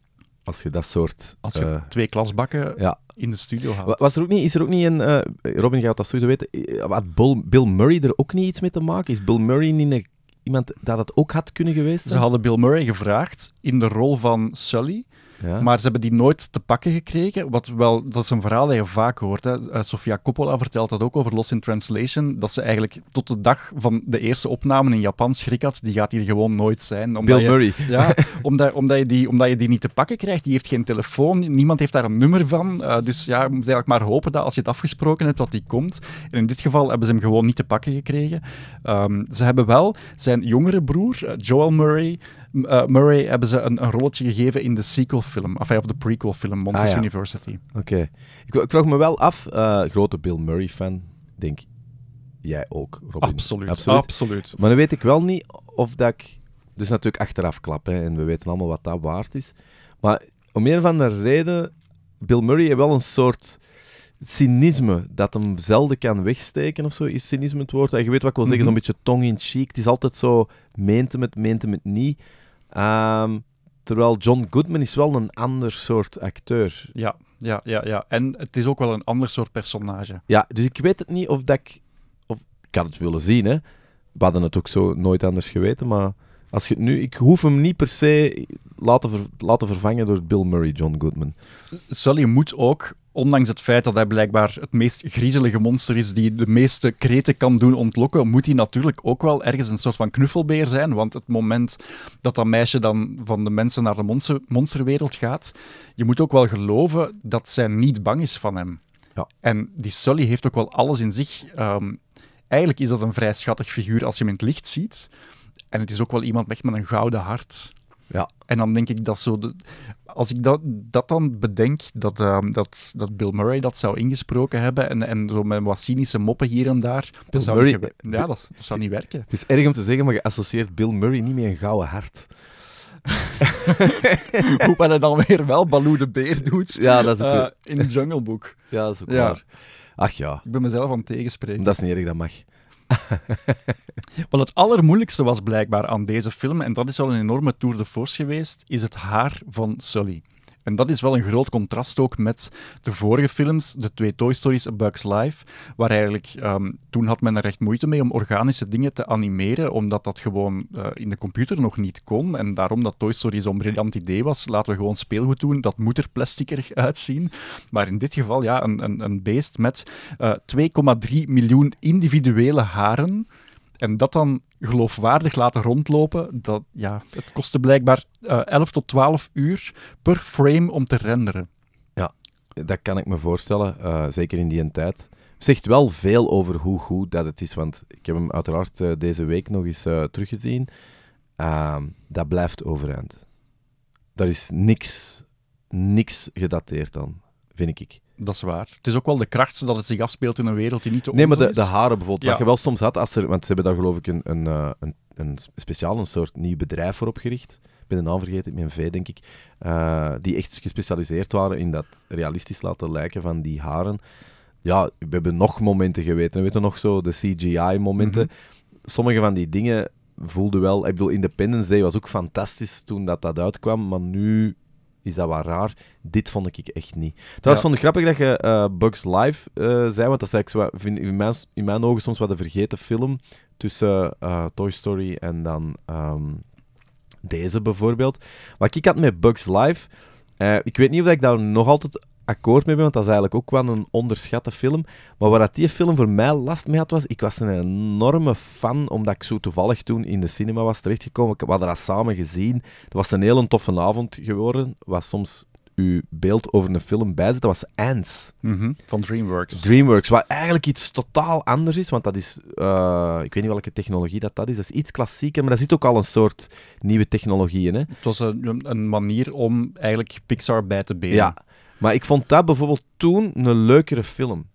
als je dat soort... Als je uh, twee klasbakken ja. in de studio houdt. Was er ook niet, is er ook niet een... Uh, Robin gaat dat sowieso weten. Had Bill, Bill Murray er ook niet iets mee te maken? Is Bill Murray niet een, iemand dat het ook had kunnen geweest? Ze hadden Bill Murray gevraagd in de rol van Sully. Ja. Maar ze hebben die nooit te pakken gekregen. Wat wel, dat is een verhaal dat je vaak hoort. Hè. Uh, Sofia Coppola vertelt dat ook over Lost in Translation. Dat ze eigenlijk tot de dag van de eerste opname in Japan schrik had. Die gaat hier gewoon nooit zijn. Omdat Bill je, Murray. Ja, [laughs] omdat, omdat, je die, omdat je die niet te pakken krijgt. Die heeft geen telefoon. Niemand heeft daar een nummer van. Uh, dus ja, je moet eigenlijk maar hopen dat als je het afgesproken hebt, dat die komt. En in dit geval hebben ze hem gewoon niet te pakken gekregen. Um, ze hebben wel zijn jongere broer, uh, Joel Murray uh, Murray hebben ze een, een, rolletje gegeven in de sequel-film, of de prequel-film, Monsters ah, ja. University. Oké. Ik, ik, vraag me wel af, uh, grote Bill Murray-fan, denk jij ook, Robin? Absoluut, absoluut, absoluut. Maar dan weet ik wel niet of dat ik... Dus natuurlijk achteraf klap, hè, en we weten allemaal wat dat waard is. Maar om een of andere reden, Bill Murray heeft wel een soort cynisme dat hem zelden kan wegsteken of zo, is cynisme het woord. En je weet wat ik wil zeggen, mm -hmm. zo'n beetje tong in cheek. Het is altijd zo, meent hem het, meent hem het niet. Um, terwijl John Goodman is wel een ander soort acteur. Ja, ja, ja, ja. En het is ook wel een ander soort personage. Ja, dus ik weet het niet of dat ik... Of, ik had het willen zien, hè. We hadden het ook zo nooit anders geweten, maar... Als je nu, ik hoef hem niet per se laten, ver, laten vervangen door Bill Murray, John Goodman. Sully moet ook, ondanks het feit dat hij blijkbaar het meest griezelige monster is die de meeste kreten kan doen ontlokken, moet hij natuurlijk ook wel ergens een soort van knuffelbeer zijn. Want het moment dat dat meisje dan van de mensen naar de monster, monsterwereld gaat, je moet ook wel geloven dat zij niet bang is van hem. Ja. En die Sully heeft ook wel alles in zich. Um, eigenlijk is dat een vrij schattig figuur als je hem in het licht ziet. En het is ook wel iemand met een gouden hart. Ja. En dan denk ik dat zo... De, als ik dat, dat dan bedenk, dat, uh, dat, dat Bill Murray dat zou ingesproken hebben en, en zo met wat cynische moppen hier en daar, dat zou, Murray, niet, ja, dat, dat zou niet werken. Het is erg om te zeggen, maar je associeert Bill Murray niet met een gouden hart. [laughs] Hoe hij dan weer wel Baloo de Beer doet ja, dat is ook uh, in het Jungle Book. Ja, dat is ook ja. waar. Ach ja. Ik ben mezelf aan het tegenspreken. Dat is niet erg, dat mag. [laughs] Wel, het allermoeilijkste was blijkbaar aan deze film, en dat is al een enorme tour de force geweest, is het haar van Sully. En dat is wel een groot contrast ook met de vorige films, de twee Toy Stories A Bug's Life, waar eigenlijk um, toen had men er echt moeite mee om organische dingen te animeren, omdat dat gewoon uh, in de computer nog niet kon. En daarom dat Toy Story zo'n briljant idee was, laten we gewoon speelgoed doen, dat moet er plasticerig [laughs] uitzien. Maar in dit geval, ja, een, een, een beest met uh, 2,3 miljoen individuele haren. En dat dan geloofwaardig laten rondlopen, dat, ja, het kostte blijkbaar uh, 11 tot 12 uur per frame om te renderen. Ja, dat kan ik me voorstellen, uh, zeker in die tijd. Zegt wel veel over hoe goed dat het is, want ik heb hem uiteraard uh, deze week nog eens teruggezien. dat blijft overeind. Daar is niks, niks gedateerd aan, vind ik. Dat is waar. Het is ook wel de kracht dat het zich afspeelt in een wereld die niet te Nee, maar de, de haren bijvoorbeeld. Ja. Wat je wel soms had, als er, want ze hebben daar geloof ik een, een, uh, een, een speciaal een soort nieuw bedrijf voor opgericht. Ik ben de naam vergeten, met een V denk ik. Uh, die echt gespecialiseerd waren in dat realistisch laten lijken van die haren. Ja, we hebben nog momenten geweten. We weten nog zo de CGI-momenten. Mm -hmm. Sommige van die dingen voelden wel... Ik bedoel, Independence Day was ook fantastisch toen dat, dat uitkwam, maar nu is dat wel raar. Dit vond ik echt niet. Trouwens, ja. vond ik grappig dat je uh, Bugs Live uh, zei, want dat is eigenlijk zo, vind, in, mijn, in mijn ogen soms wat een vergeten film tussen uh, Toy Story en dan um, deze bijvoorbeeld. Wat ik had met Bugs Live, ik weet niet of ik daar nog altijd akkoord mee ben, want dat is eigenlijk ook wel een onderschatte film. Maar waar dat die film voor mij last mee had, was... Ik was een enorme fan, omdat ik zo toevallig toen in de cinema was terechtgekomen. We hadden dat samen gezien. Het was een hele toffe avond geworden, wat soms uw beeld over een film bijzet, dat was Ants. Mhm, Van DreamWorks. DreamWorks, wat eigenlijk iets totaal anders is, want dat is, eh, ik weet niet welke technologie dat, dat is, dat is iets klassieker, maar dat zit ook al een soort nieuwe technologie in. Hè? Het was een, een manier om eigenlijk Pixar bij te benen. Ja, maar ik vond dat bijvoorbeeld toen een leukere film.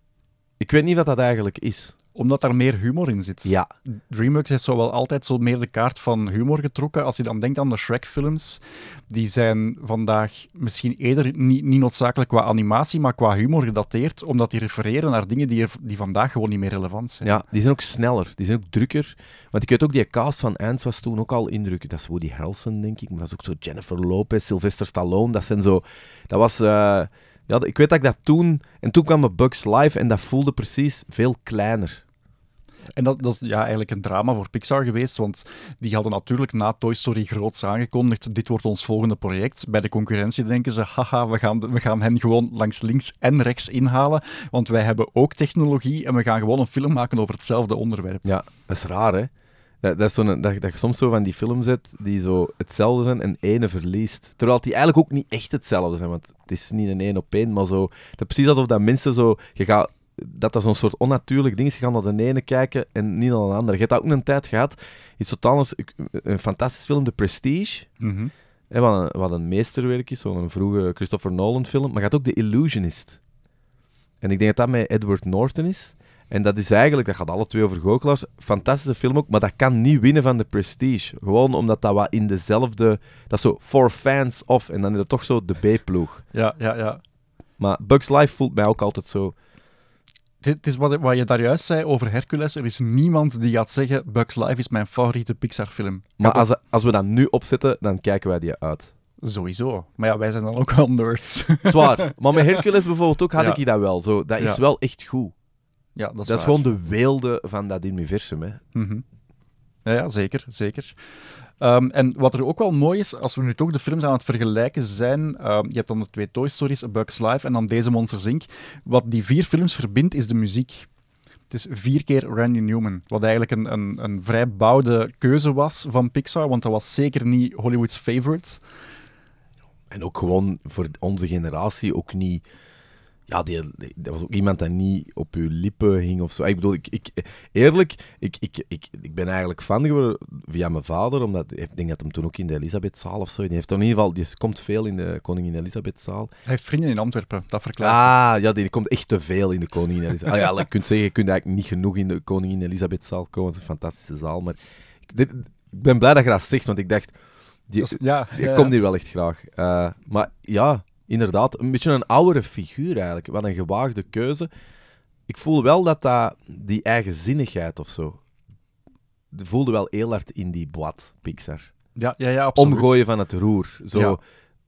Ik weet niet wat dat eigenlijk is. Omdat daar meer humor in zit. Ja, DreamWorks heeft zo wel altijd zo meer de kaart van humor getrokken. Als je dan denkt aan de Shrek-films, die zijn vandaag misschien eerder niet, niet noodzakelijk qua animatie, maar qua humor gedateerd, omdat die refereren naar dingen die, er, die vandaag gewoon niet meer relevant zijn. ja, die zijn ook sneller, die zijn ook drukker. Want ik weet ook, die cast van Ants was toen ook al indruk. Dat is Woody Harrelson, denk ik, maar dat is ook zo Jennifer Lopez, Sylvester Stallone. Dat zijn zo... Dat was... eh, ja, ik weet dat ik dat toen... En toen kwam Bugs Live en dat voelde precies veel kleiner. En dat, dat is ja, eigenlijk een drama voor Pixar geweest, want die hadden natuurlijk na Toy Story groots aangekondigd, dit wordt ons volgende project. Bij de concurrentie denken ze, haha, we gaan, we gaan hen gewoon langs links en rechts inhalen, want wij hebben ook technologie en we gaan gewoon een film maken over hetzelfde onderwerp. Ja, dat is raar, hè? Dat, dat, is zo'n, dat, dat je soms zo van die films hebt die zo hetzelfde zijn en ene verliest. Terwijl die eigenlijk ook niet echt hetzelfde zijn, want het is niet een één op één, maar zo... Dat is precies alsof dat mensen zo... Je gaat, dat dat zo'n soort onnatuurlijk ding is. Je gaat naar de ene kijken en niet naar de andere. Je hebt dat ook een tijd gehad. Iets totaal anders. Een fantastisch film, The Prestige. Mhm. Hè, wat, een, wat een meesterwerk is, zo'n vroege Christopher Nolan film. Maar je had ook The Illusionist. En ik denk dat dat met Edward Norton is. En dat is eigenlijk, dat gaat alle twee over goochelaars. Fantastische film ook, maar dat kan niet winnen van The Prestige. Gewoon omdat dat wat in dezelfde... Dat is zo for fans of. En dan is dat toch zo de B-ploeg. Ja, ja, ja. Maar Bugs Life voelt mij ook altijd zo... Het is wat, wat je daar juist zei over Hercules. Er is niemand die gaat zeggen, Bugs Life is mijn favoriete Pixar-film. Maar als, als we dat nu opzetten, dan kijken wij die uit. Sowieso. Maar ja, wij zijn dan ook [laughs] wel nerds. Zwaar. [laughs] Maar met Hercules bijvoorbeeld ook had Ja. ik dat wel. Zo, dat is Ja. wel echt goed. Ja, dat is, Dat is gewoon de weelde van dat universum. Hè. Mhm. Ja, ja, zeker, zeker. Ehm, en wat er ook wel mooi is, als we nu toch de films aan het vergelijken zijn, ehm, je hebt dan de twee Toy Stories, A Bug's Life en dan deze Monsters Inc. Wat die vier films verbindt, is de muziek. Het is vier keer Randy Newman, wat eigenlijk een, een, een vrij bouwde keuze was van Pixar, want dat was zeker niet Hollywood's favorite. En ook gewoon voor onze generatie ook niet... Ja, die, die- dat was ook iemand dat niet op uw lippen hing of zo. Ik bedoel, ik, ik, eerlijk, ik, ik, ik, ik ben eigenlijk fan geworden via mijn vader, omdat ik denk dat hem toen ook in de Elisabethzaal of zo... Die heeft in ieder geval... Die komt veel in de Koningin Elisabethzaal. Hij heeft vrienden in Antwerpen, dat verklaart. Ah, ja, die komt echt te veel in de Koningin Elisabeth. Ah, ja, je kunt zeggen, je kunt eigenlijk niet genoeg in de Koningin Elisabethzaal komen. Het is een fantastische zaal, maar... Ik, ben blij dat je dat zegt, want ik dacht... Die, ja, ik ja, ja. kom hier wel echt graag. Eh, maar ja, inderdaad, een beetje een oudere figuur eigenlijk. Wat een gewaagde keuze. Ik voel wel dat, dat die eigenzinnigheid of zo... voelde wel heel hard in die blad, Pixar. Ja, ja, ja, absoluut. Omgooien van het roer. Zo Ja.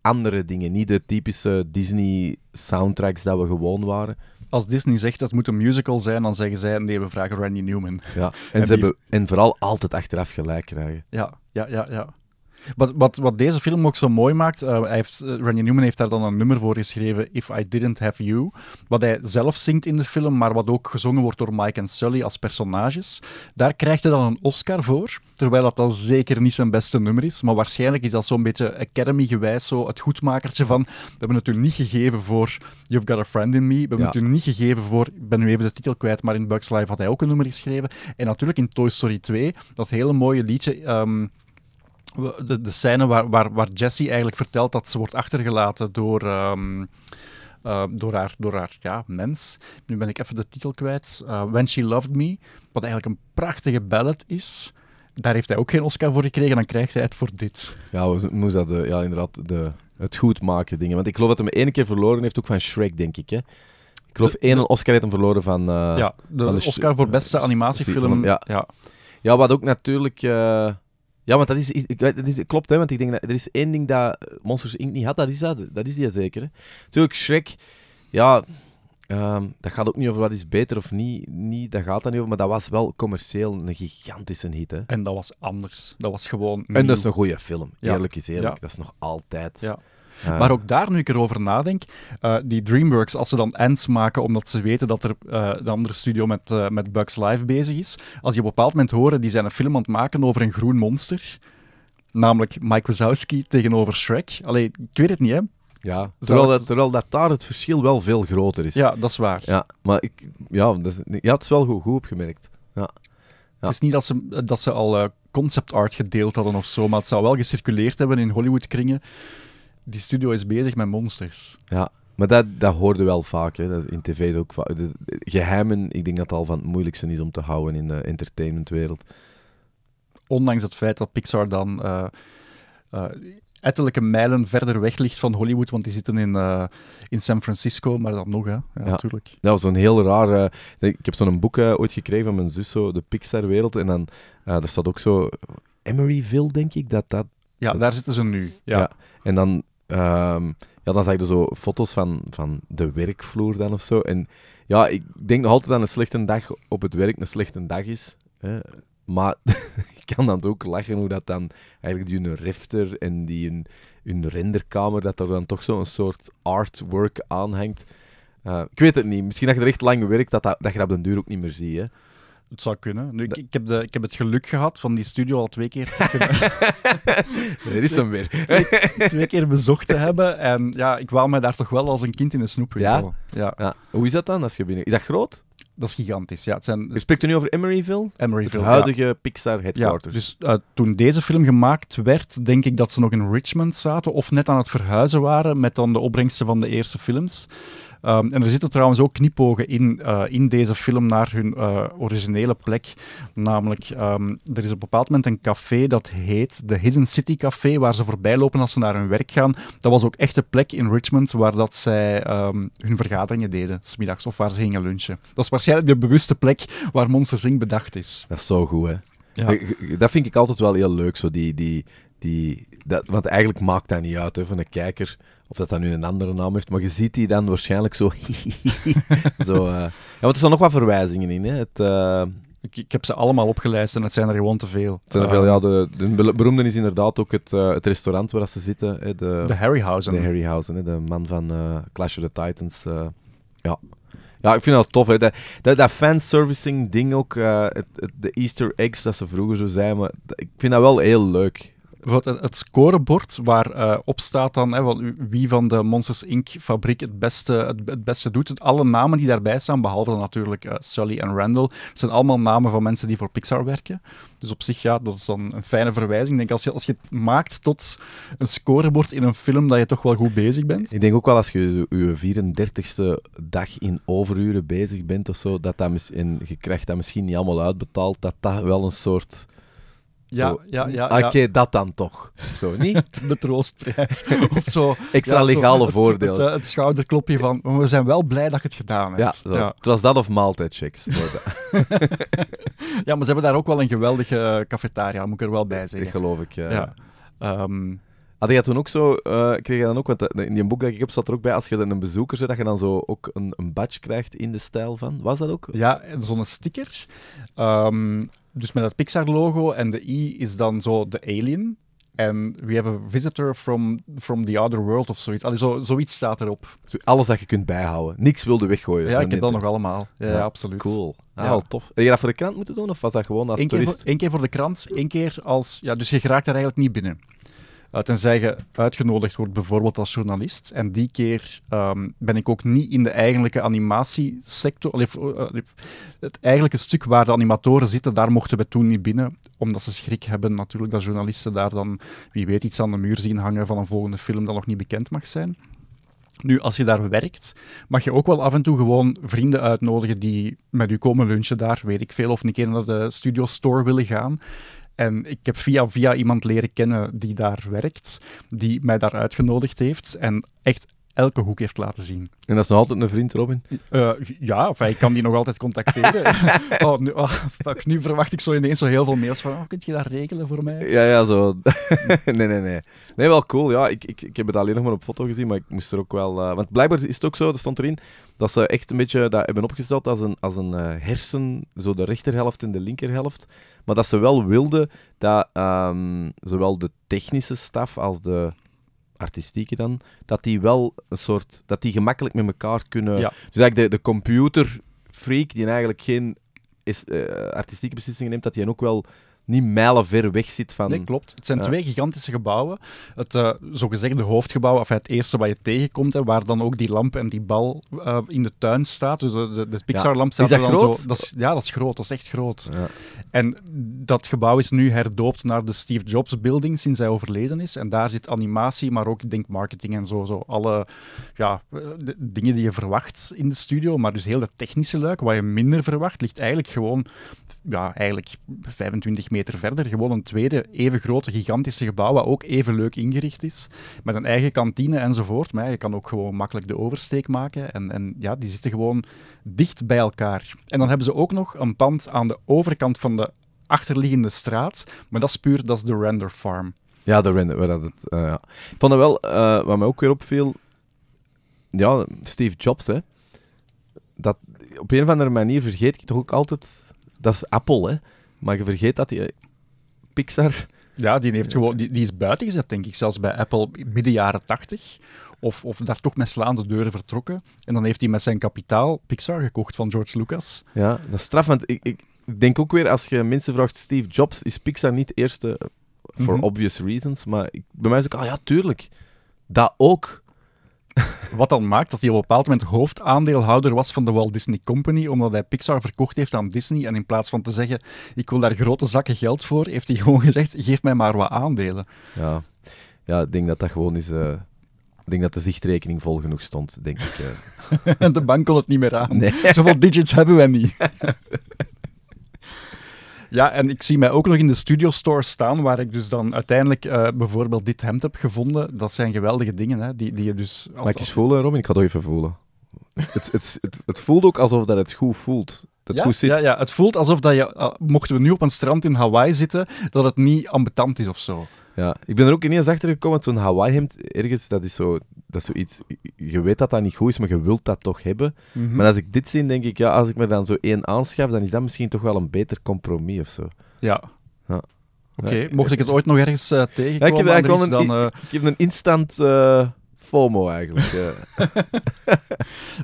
andere dingen. Niet de typische Disney-soundtracks dat we gewoon waren. Als Disney zegt dat moet een musical zijn, dan zeggen zij nee, we vragen Randy Newman. Ja. En, En ze die- hebben, en vooral altijd achteraf gelijk krijgen. Ja, ja, ja, ja. Wat, wat, wat deze film ook zo mooi maakt, hij heeft, eh, Randy Newman heeft daar dan een nummer voor geschreven, If I Didn't Have You, wat hij zelf zingt in de film, maar wat ook gezongen wordt door Mike en Sully als personages. Daar krijgt hij dan een Oscar voor, terwijl dat dan zeker niet zijn beste nummer is, maar waarschijnlijk is dat zo'n beetje Academy-gewijs zo het goedmakertje van, we hebben het u niet gegeven voor You've Got a Friend in Me, we hebben Ja. het u niet gegeven voor, ik ben nu even de titel kwijt, maar in Bugs Life had hij ook een nummer geschreven. En natuurlijk in Toy Story 2, dat hele mooie liedje... ehm, de, de scène waar, waar, waar Jessie eigenlijk vertelt dat ze wordt achtergelaten door, ehm, eh, door haar, door haar ja, mens. Nu ben ik even de titel kwijt. Eh, When She Loved Me, wat eigenlijk een prachtige ballad is. Daar heeft hij ook geen Oscar voor gekregen, dan krijgt hij het voor dit. Ja, we dat, ja, inderdaad, de, het goed maken dingen. Want ik geloof dat hij hem één keer verloren heeft, ook van Shrek, denk ik. Hè? Ik geloof één Oscar heeft hem verloren van... eh, ja, de, van Oscar voor beste animatiefilm. van ja. ja. Ja, wat ook natuurlijk... ja, want dat is, ik, weet- dat is... Klopt, hè, want ik denk dat er is één ding dat Monsters Inc. niet had, dat is dat. Dat is die zeker, hè. Natuurlijk, Shrek, ja... ehm, dat gaat ook niet over wat is beter of niet, niet. Dat gaat dan niet over, maar dat was wel commercieel een gigantische hit, hè. En dat was anders. Dat was gewoon En dat is een goede film. Ja. Eerlijk is eerlijk. Ja. Dat is nog altijd... Ja. Eh, Maar ook daar, nu ik erover nadenk, eh, die DreamWorks, als ze dan Ants maken omdat ze weten dat er eh, de andere studio met, eh, met Bugs Life bezig is, als je op een bepaald moment horen, die zijn een film aan het maken over een groen monster, namelijk Mike Wazowski tegenover Shrek. Allee, ik weet het niet, hè. Ja, terwijl dat, terwijl dat daar het verschil wel veel groter is. Ja, dat is waar. ja maar ik, ja, dat is, ja, het is wel goed, goed opgemerkt. Ja. Het is niet dat ze, dat ze al concept art gedeeld hadden of zo, maar het zou wel gecirculeerd hebben in Hollywood-kringen. Die studio is bezig met monsters. Ja, maar dat, dat hoorde wel vaak. Hè. Dat is in tv is ook vaak. de- Geheimen, ik denk dat het al van het moeilijkste is om te houden in de entertainmentwereld. Ondanks het feit dat Pixar dan eh eh, ettelijke mijlen verder weg ligt van Hollywood, want die zitten in, eh, in San Francisco, maar dan nog, hè. Ja, natuurlijk. Dat was zo'n heel raar... ik heb zo'n boek ooit gekregen van mijn zus, zo, de Pixar-wereld. En dan er staat ook zo... Emeryville, denk ik, dat dat... Ja, daar zitten ze nu. Ja. Ja. En dan, ehm, ja, dan zag je zo foto's van, van de werkvloer dan of zo. En ja, ik denk nog altijd dat een slechte dag op het werk een slechte dag is. Hè. Maar [laughs] ik kan dan ook lachen hoe dat dan eigenlijk die hun refter en die hun, hun renderkamer, dat er dan toch zo'n soort artwork aan hangt. Eh, ik weet het niet. Misschien dat je er echt lang werkt, dat, dat, dat je dat op den duur ook niet meer ziet. Hè. Het zou kunnen. Nu, ik, heb de, ik heb het geluk gehad van die studio al twee keer, te kunnen- [laughs] Er is hem weer. [laughs] twee keer bezocht te hebben. En ja, ik wou mij daar toch wel als een kind in een snoepwinkel. Ja? Ja. Hoe is dat dan als je binnen... Is dat groot? dat is gigantisch. Ja, het zijn Je spreekt nu over Emeryville? Het Emeryville. ja. huidige Pixar Ja, headquarters. dus eh, toen deze film gemaakt werd, denk ik dat ze nog in Richmond zaten of net aan het verhuizen waren met dan de opbrengsten van de eerste films. Ehm, en er zitten trouwens ook knipogen in, eh, in deze film naar hun eh, originele plek. Namelijk, ehm, er is op een bepaald moment een café dat heet de Hidden City Café, waar ze voorbij lopen als ze naar hun werk gaan. Dat was ook echt de plek in Richmond waar dat zij ehm, hun vergaderingen deden, smiddags, of waar ze gingen lunchen. Dat is waarschijnlijk de bewuste plek waar Monsters Inc. bedacht is. Dat is zo goed, hè. Ja. Dat vind ik altijd wel heel leuk, zo die... die, die dat, want eigenlijk maakt dat niet uit hè, van een kijker of dat dat nu een andere naam heeft, maar je ziet die dan waarschijnlijk zo... [laughs] zo eh. Ja, want er staan nog wat verwijzingen in, hè. Het, eh, Ik, ik heb ze allemaal opgelijst en het zijn er gewoon te veel. het zijn er Eh, veel, ja, de, de be- beroemde is inderdaad ook het, eh, het restaurant waar ze zitten, hè, de, de Harryhausen. de Harryhausen, hè, de man van eh, Clash of the Titans. eh, ja. ja, ik vind dat tof. Hè. Dat, dat, dat fanservicing ding ook, eh, het, het- de easter eggs dat ze vroeger zo zijn, maar dat- ik vind dat wel heel leuk. Het, scorebord waar eh, op staat dan hè, wie van de Monsters Inc. fabriek het beste, het, beste doet. Alle namen die daarbij staan, behalve natuurlijk eh, Sully en Randall, zijn allemaal namen van mensen die voor Pixar werken. Dus op zich, ja, dat is dan een fijne verwijzing. Ik denk, als je, als je het maakt tot een scorebord in een film, dat je toch wel goed bezig bent. Ik denk ook wel als je je 34ste dag in overuren bezig bent of zo, dat dat en je krijgt dat misschien niet allemaal uitbetaald, dat dat wel een soort... Ja, ja, ja. Ah, ja. Oké, dat dan toch. Of zo, niet? [laughs] De troostprijs. [laughs] of zo. Extra Ja, legale voordeel. Het, het schouderklopje van, we zijn wel blij dat je het gedaan ja, hebt. zo. het was dat of maaltijdchecks. Dat- [laughs] Ja, maar ze hebben daar ook wel een geweldige cafetaria, moet ik er wel bij dat zeggen. geloof ik. Ja. Ja. Ehm, Had je toen ook zo, eh, kreeg je dan ook, want eh, in die boek dat ik heb staat er ook bij, als je dan een bezoeker zit, dat je dan zo ook een, een badge krijgt in de stijl van. Was dat ook? ja, zo'n sticker. Ehm, dus met het Pixar-logo en de I is dan zo de alien. En we have a visitor from, from the other world of zoiets. Allee, zo, zoiets staat erop. Alles dat je kunt bijhouden. Niks wilde weggooien. Ja, ik heb dat nog allemaal. Ja, absoluut. Cool. Ah, Ja. tof. Heb je dat voor de krant moeten doen, of was dat gewoon als Eén keer, voor, toerist? één keer voor de krant, één keer als... Ja, dus je geraakt er eigenlijk niet binnen. Uh, tenzij je uitgenodigd wordt, bijvoorbeeld als journalist. En die keer ehm, ben ik ook niet in de eigenlijke animatiesector. Eh, allee, het eigenlijke stuk waar de animatoren zitten, daar mochten we toen niet binnen. Omdat ze schrik hebben natuurlijk dat journalisten daar dan, wie weet, iets aan de muur zien hangen van een volgende film dat nog niet bekend mag zijn. Nu, als je daar werkt, mag je ook wel af en toe gewoon vrienden uitnodigen die met u komen lunchen daar, weet ik veel, of een keer naar de studio store willen gaan. En ik heb via via iemand leren kennen die daar werkt, die mij daar uitgenodigd heeft en echt elke hoek heeft laten zien. En dat is nog altijd een vriend, Robin. Eh, ja, of ik kan die nog altijd contacteren. [laughs] oh, nu, oh, fuck, nu verwacht ik zo ineens zo heel veel mails van, oh, kunt je dat regelen voor mij? Ja, ja, zo. [laughs] nee, nee, nee. Nee, wel cool. Ja, ik, ik, ik heb het alleen nog maar op foto gezien, maar ik moest er ook wel... eh, Want blijkbaar is het ook zo, er stond erin, dat ze echt een beetje dat hebben opgesteld als een, als een eh, hersen, zo de rechterhelft en de linkerhelft. Maar dat ze wel wilden dat ehm, zowel de technische staf als de artistieke dan, dat die wel een soort... Dat die gemakkelijk met elkaar kunnen... Ja. Dus eigenlijk de, de computerfreak, die eigenlijk geen is, eh, artistieke beslissingen neemt, dat die ook wel niet mijlen ver weg zit van... Nee, klopt. Het zijn Ja. twee gigantische gebouwen. Het eh, zogezegde hoofdgebouw, of het eerste wat je tegenkomt, hè, waar dan ook die lamp en die bal eh, in de tuin staat. Dus de, de, de Pixar-lamp staat Is dat er dan groot? zo... Dat is, ja, dat is groot. Dat is echt groot. Ja. En dat gebouw is nu herdoopt naar de Steve Jobs Building sinds hij overleden is. En daar zit animatie, maar ook ik denk marketing en zo. zo alle ja, eh, de dingen die je verwacht in de studio. Maar dus heel de technische luik, wat je minder verwacht, ligt eigenlijk gewoon ja, eigenlijk 25 meter verder. Gewoon een tweede, even grote, gigantische gebouw, wat ook even leuk ingericht is. Met een eigen kantine enzovoort. Maar je kan ook gewoon makkelijk de oversteek maken. En, en ja, die zitten gewoon dicht bij elkaar. En dan hebben ze ook nog een pand aan de overkant van de achterliggende straat. Maar dat is puur, dat is de render farm. Ja, de render. dat eh. Ik vond wel, eh, wat mij ook weer opviel, ja, Steve Jobs, hè. Dat, op een of andere manier vergeet ik toch ook altijd, dat is Apple, hè. Maar je vergeet dat die Pixar, Ja, die, heeft gewoon, die, die is buiten gezet, denk ik, zelfs bij Apple midden jaren 80. Of, of daar toch met slaande deuren vertrokken. En dan heeft hij met zijn kapitaal Pixar gekocht van George Lucas. ja, dat is straf, want ik, ik denk ook weer, als je mensen vraagt, Steve Jobs, is Pixar niet de eerste, for Mhm. obvious reasons, maar ik, bij mij is ook, ah ja, tuurlijk, dat ook. Wat dan maakt dat hij op een bepaald moment hoofdaandeelhouder was van de Walt Disney Company, omdat hij Pixar verkocht heeft aan Disney. En in plaats van te zeggen, ik wil daar grote zakken geld voor, heeft hij [laughs] gewoon gezegd, geef mij maar wat aandelen. Ja, ja ik denk dat dat gewoon is... eh, ik denk dat de zichtrekening vol genoeg stond, denk ik. eh. En [laughs] de bank kon het niet meer aan. Nee. Zoveel digits hebben wij niet. [laughs] Ja, en ik zie mij ook nog in de studio store staan, waar ik dus dan uiteindelijk eh, bijvoorbeeld dit hemd heb gevonden. Dat zijn geweldige dingen, hè, die, die je dus... Als, Mag ik eens voelen, Robin? Ik ga het even voelen. Het, het, het, het voelt ook alsof dat het goed voelt. Dat ja, goed zit. Ja, ja, het voelt alsof dat je, eh, mochten we nu op een strand in Hawaii zitten, dat het niet ambetant is of zo. Ja, Ik ben er ook ineens achter gekomen, dat zo'n Hawaii-hemd ergens, dat is, zo, dat is zoiets... Je weet dat dat niet goed is, maar je wilt dat toch hebben. Mhm. Maar als ik dit zie, denk ik, ja, als ik me dan zo één aanschaf, dan is dat misschien toch wel een beter compromis of zo. Ja. Ja. Oké, mocht ik het ooit nog ergens eh, tegenkomen, Ja, ik heb Andries, dan... een eh, Ik heb een instant eh, FOMO eigenlijk. [laughs]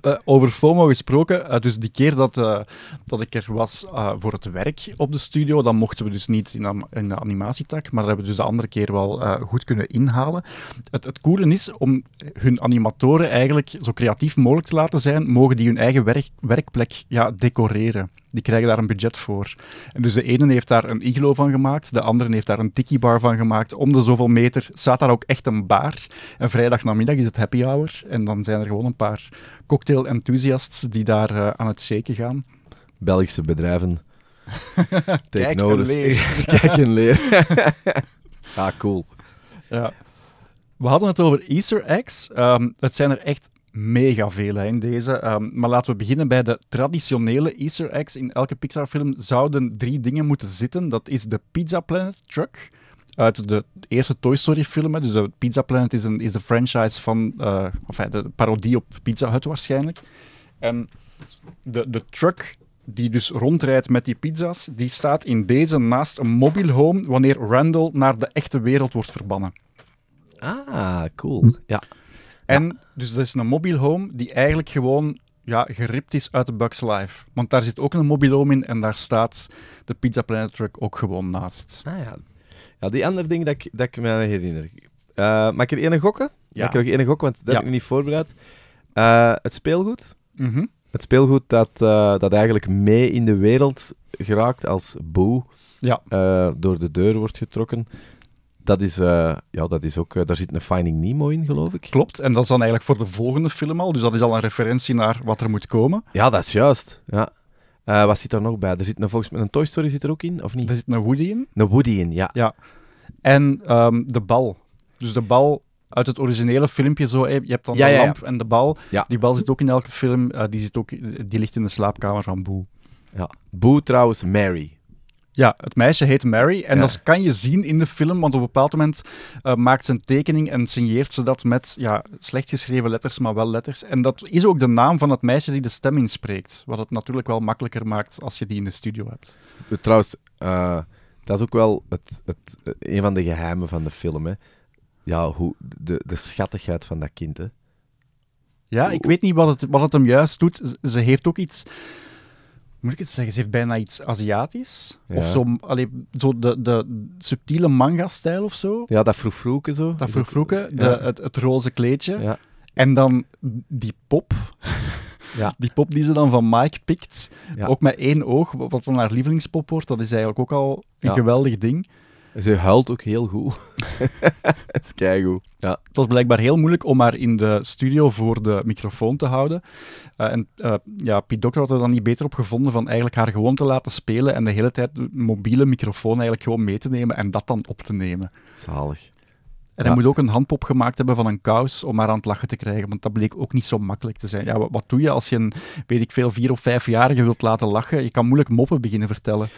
eh. Over FOMO gesproken, eh, dus die keer dat, eh, dat ik er was voor het werk op de studio, dan mochten we dus niet in, de animatietak, maar dat hebben we dus de andere keer wel goed kunnen inhalen. Het, het coole is, om hun animatoren eigenlijk zo creatief mogelijk te laten zijn, mogen die hun eigen werk, werkplek ja, decoreren. Die krijgen daar een budget voor. En dus de ene heeft daar een iglo van gemaakt, de andere heeft daar een tiki bar van gemaakt. Om de zoveel meter staat daar ook echt een bar. En vrijdag namiddag is het happy hour. En dan zijn er gewoon een paar cocktail-enthusiasts die daar eh, aan het shaken gaan. Belgische bedrijven. Take [laughs] Kijk en notice. leer. [laughs] Kijk en leer. [laughs] ah, cool. Ja. We hadden het over Easter eggs. Ehm, het zijn er echt mega veel hè, in deze. Ehm, maar laten we beginnen bij de traditionele Easter eggs. In elke Pixar-film zouden drie dingen moeten zitten. Dat is de Pizza Planet truck. Uit de eerste Toy Story-film. Dus de Pizza Planet is, een, is de franchise van... eh of de parodie op Pizza Hut waarschijnlijk. En de, de truck die dus rondrijdt met die pizza's, die staat in deze naast een mobile home wanneer Randall naar de echte wereld wordt verbannen. Ah, cool. Ja. En dus dat is een mobile home die eigenlijk gewoon ja, geript is uit de Bugs Life. Want daar zit ook een mobile home in en daar staat de Pizza Planet truck ook gewoon naast. Ah, ja. ja, die andere ding dat ik, dat ik me herinner. Mag ik er één gokken? Ja. Mag ik er nog één gokken, want dat Ja. heb ik niet voorbereid. Eh, het speelgoed. Mhm. Het speelgoed dat, eh, dat eigenlijk mee in de wereld geraakt als Boo Ja. door de deur wordt getrokken. Dat is, eh, ja, dat is ook, eh, daar zit een Finding Nemo in, geloof ik. Klopt, en dat is dan eigenlijk voor de volgende film al. Dus dat is al een referentie naar wat er moet komen. Ja, dat is juist. Ja. Eh, wat zit er nog bij? Er zit een, volgens mij een Toy Story zit er ook in, of niet? Er zit een Woody in. Een Woody in, ja. En ehm, de bal. Dus de bal uit het originele filmpje zo. Je hebt dan Ja, de ja, ja. lamp en de bal. Ja. Die bal zit ook in elke film. die, zit ook, die ligt in de slaapkamer van Boo. ja. Boo trouwens, Mary. Ja, het meisje heet Mary. En Ja. dat kan je zien in de film, want op een bepaald moment eh, maakt ze een tekening en signeert ze dat met ja, slecht geschreven letters, maar wel letters. En dat is ook de naam van het meisje die de stem inspreekt. Wat het natuurlijk wel makkelijker maakt als je die in de studio hebt. Trouwens, eh, dat is ook wel het, het, een van de geheimen van de film. Hè. Ja, hoe, de, de schattigheid van dat kind. Hè. Ja, ik weet niet wat het, wat het hem juist doet. Ze heeft ook iets moet ik het zeggen, ze heeft bijna iets Aziatisch. Ja. Of zo, allee, zo de, de subtiele manga-stijl of zo. Ja, dat vroeg zo. Dat Is ook- vroeg de, Ja. het, het roze kleedje. Ja. En dan die pop. Ja. [laughs] Die pop die ze dan van Mike pikt. Ja. Ook met één oog, wat dan haar lievelingspop wordt. Dat is eigenlijk ook al een geweldig ding. Ze huilt ook heel goed. [laughs] Het is keigoed. Ja. Het was blijkbaar heel moeilijk om haar in de studio voor de microfoon te houden. Eh, en eh, ja, Piet Dokter had er dan niet beter op gevonden van eigenlijk haar gewoon te laten spelen en de hele tijd de mobiele microfoon eigenlijk gewoon mee te nemen en dat dan op te nemen. Zalig. En Ja. hij moet ook een handpop gemaakt hebben van een kous om haar aan het lachen te krijgen, want dat bleek ook niet zo makkelijk te zijn. Ja, wat, wat doe je als je een, weet ik veel, vier- of vijfjarige wilt laten lachen? Je kan moeilijk moppen beginnen vertellen.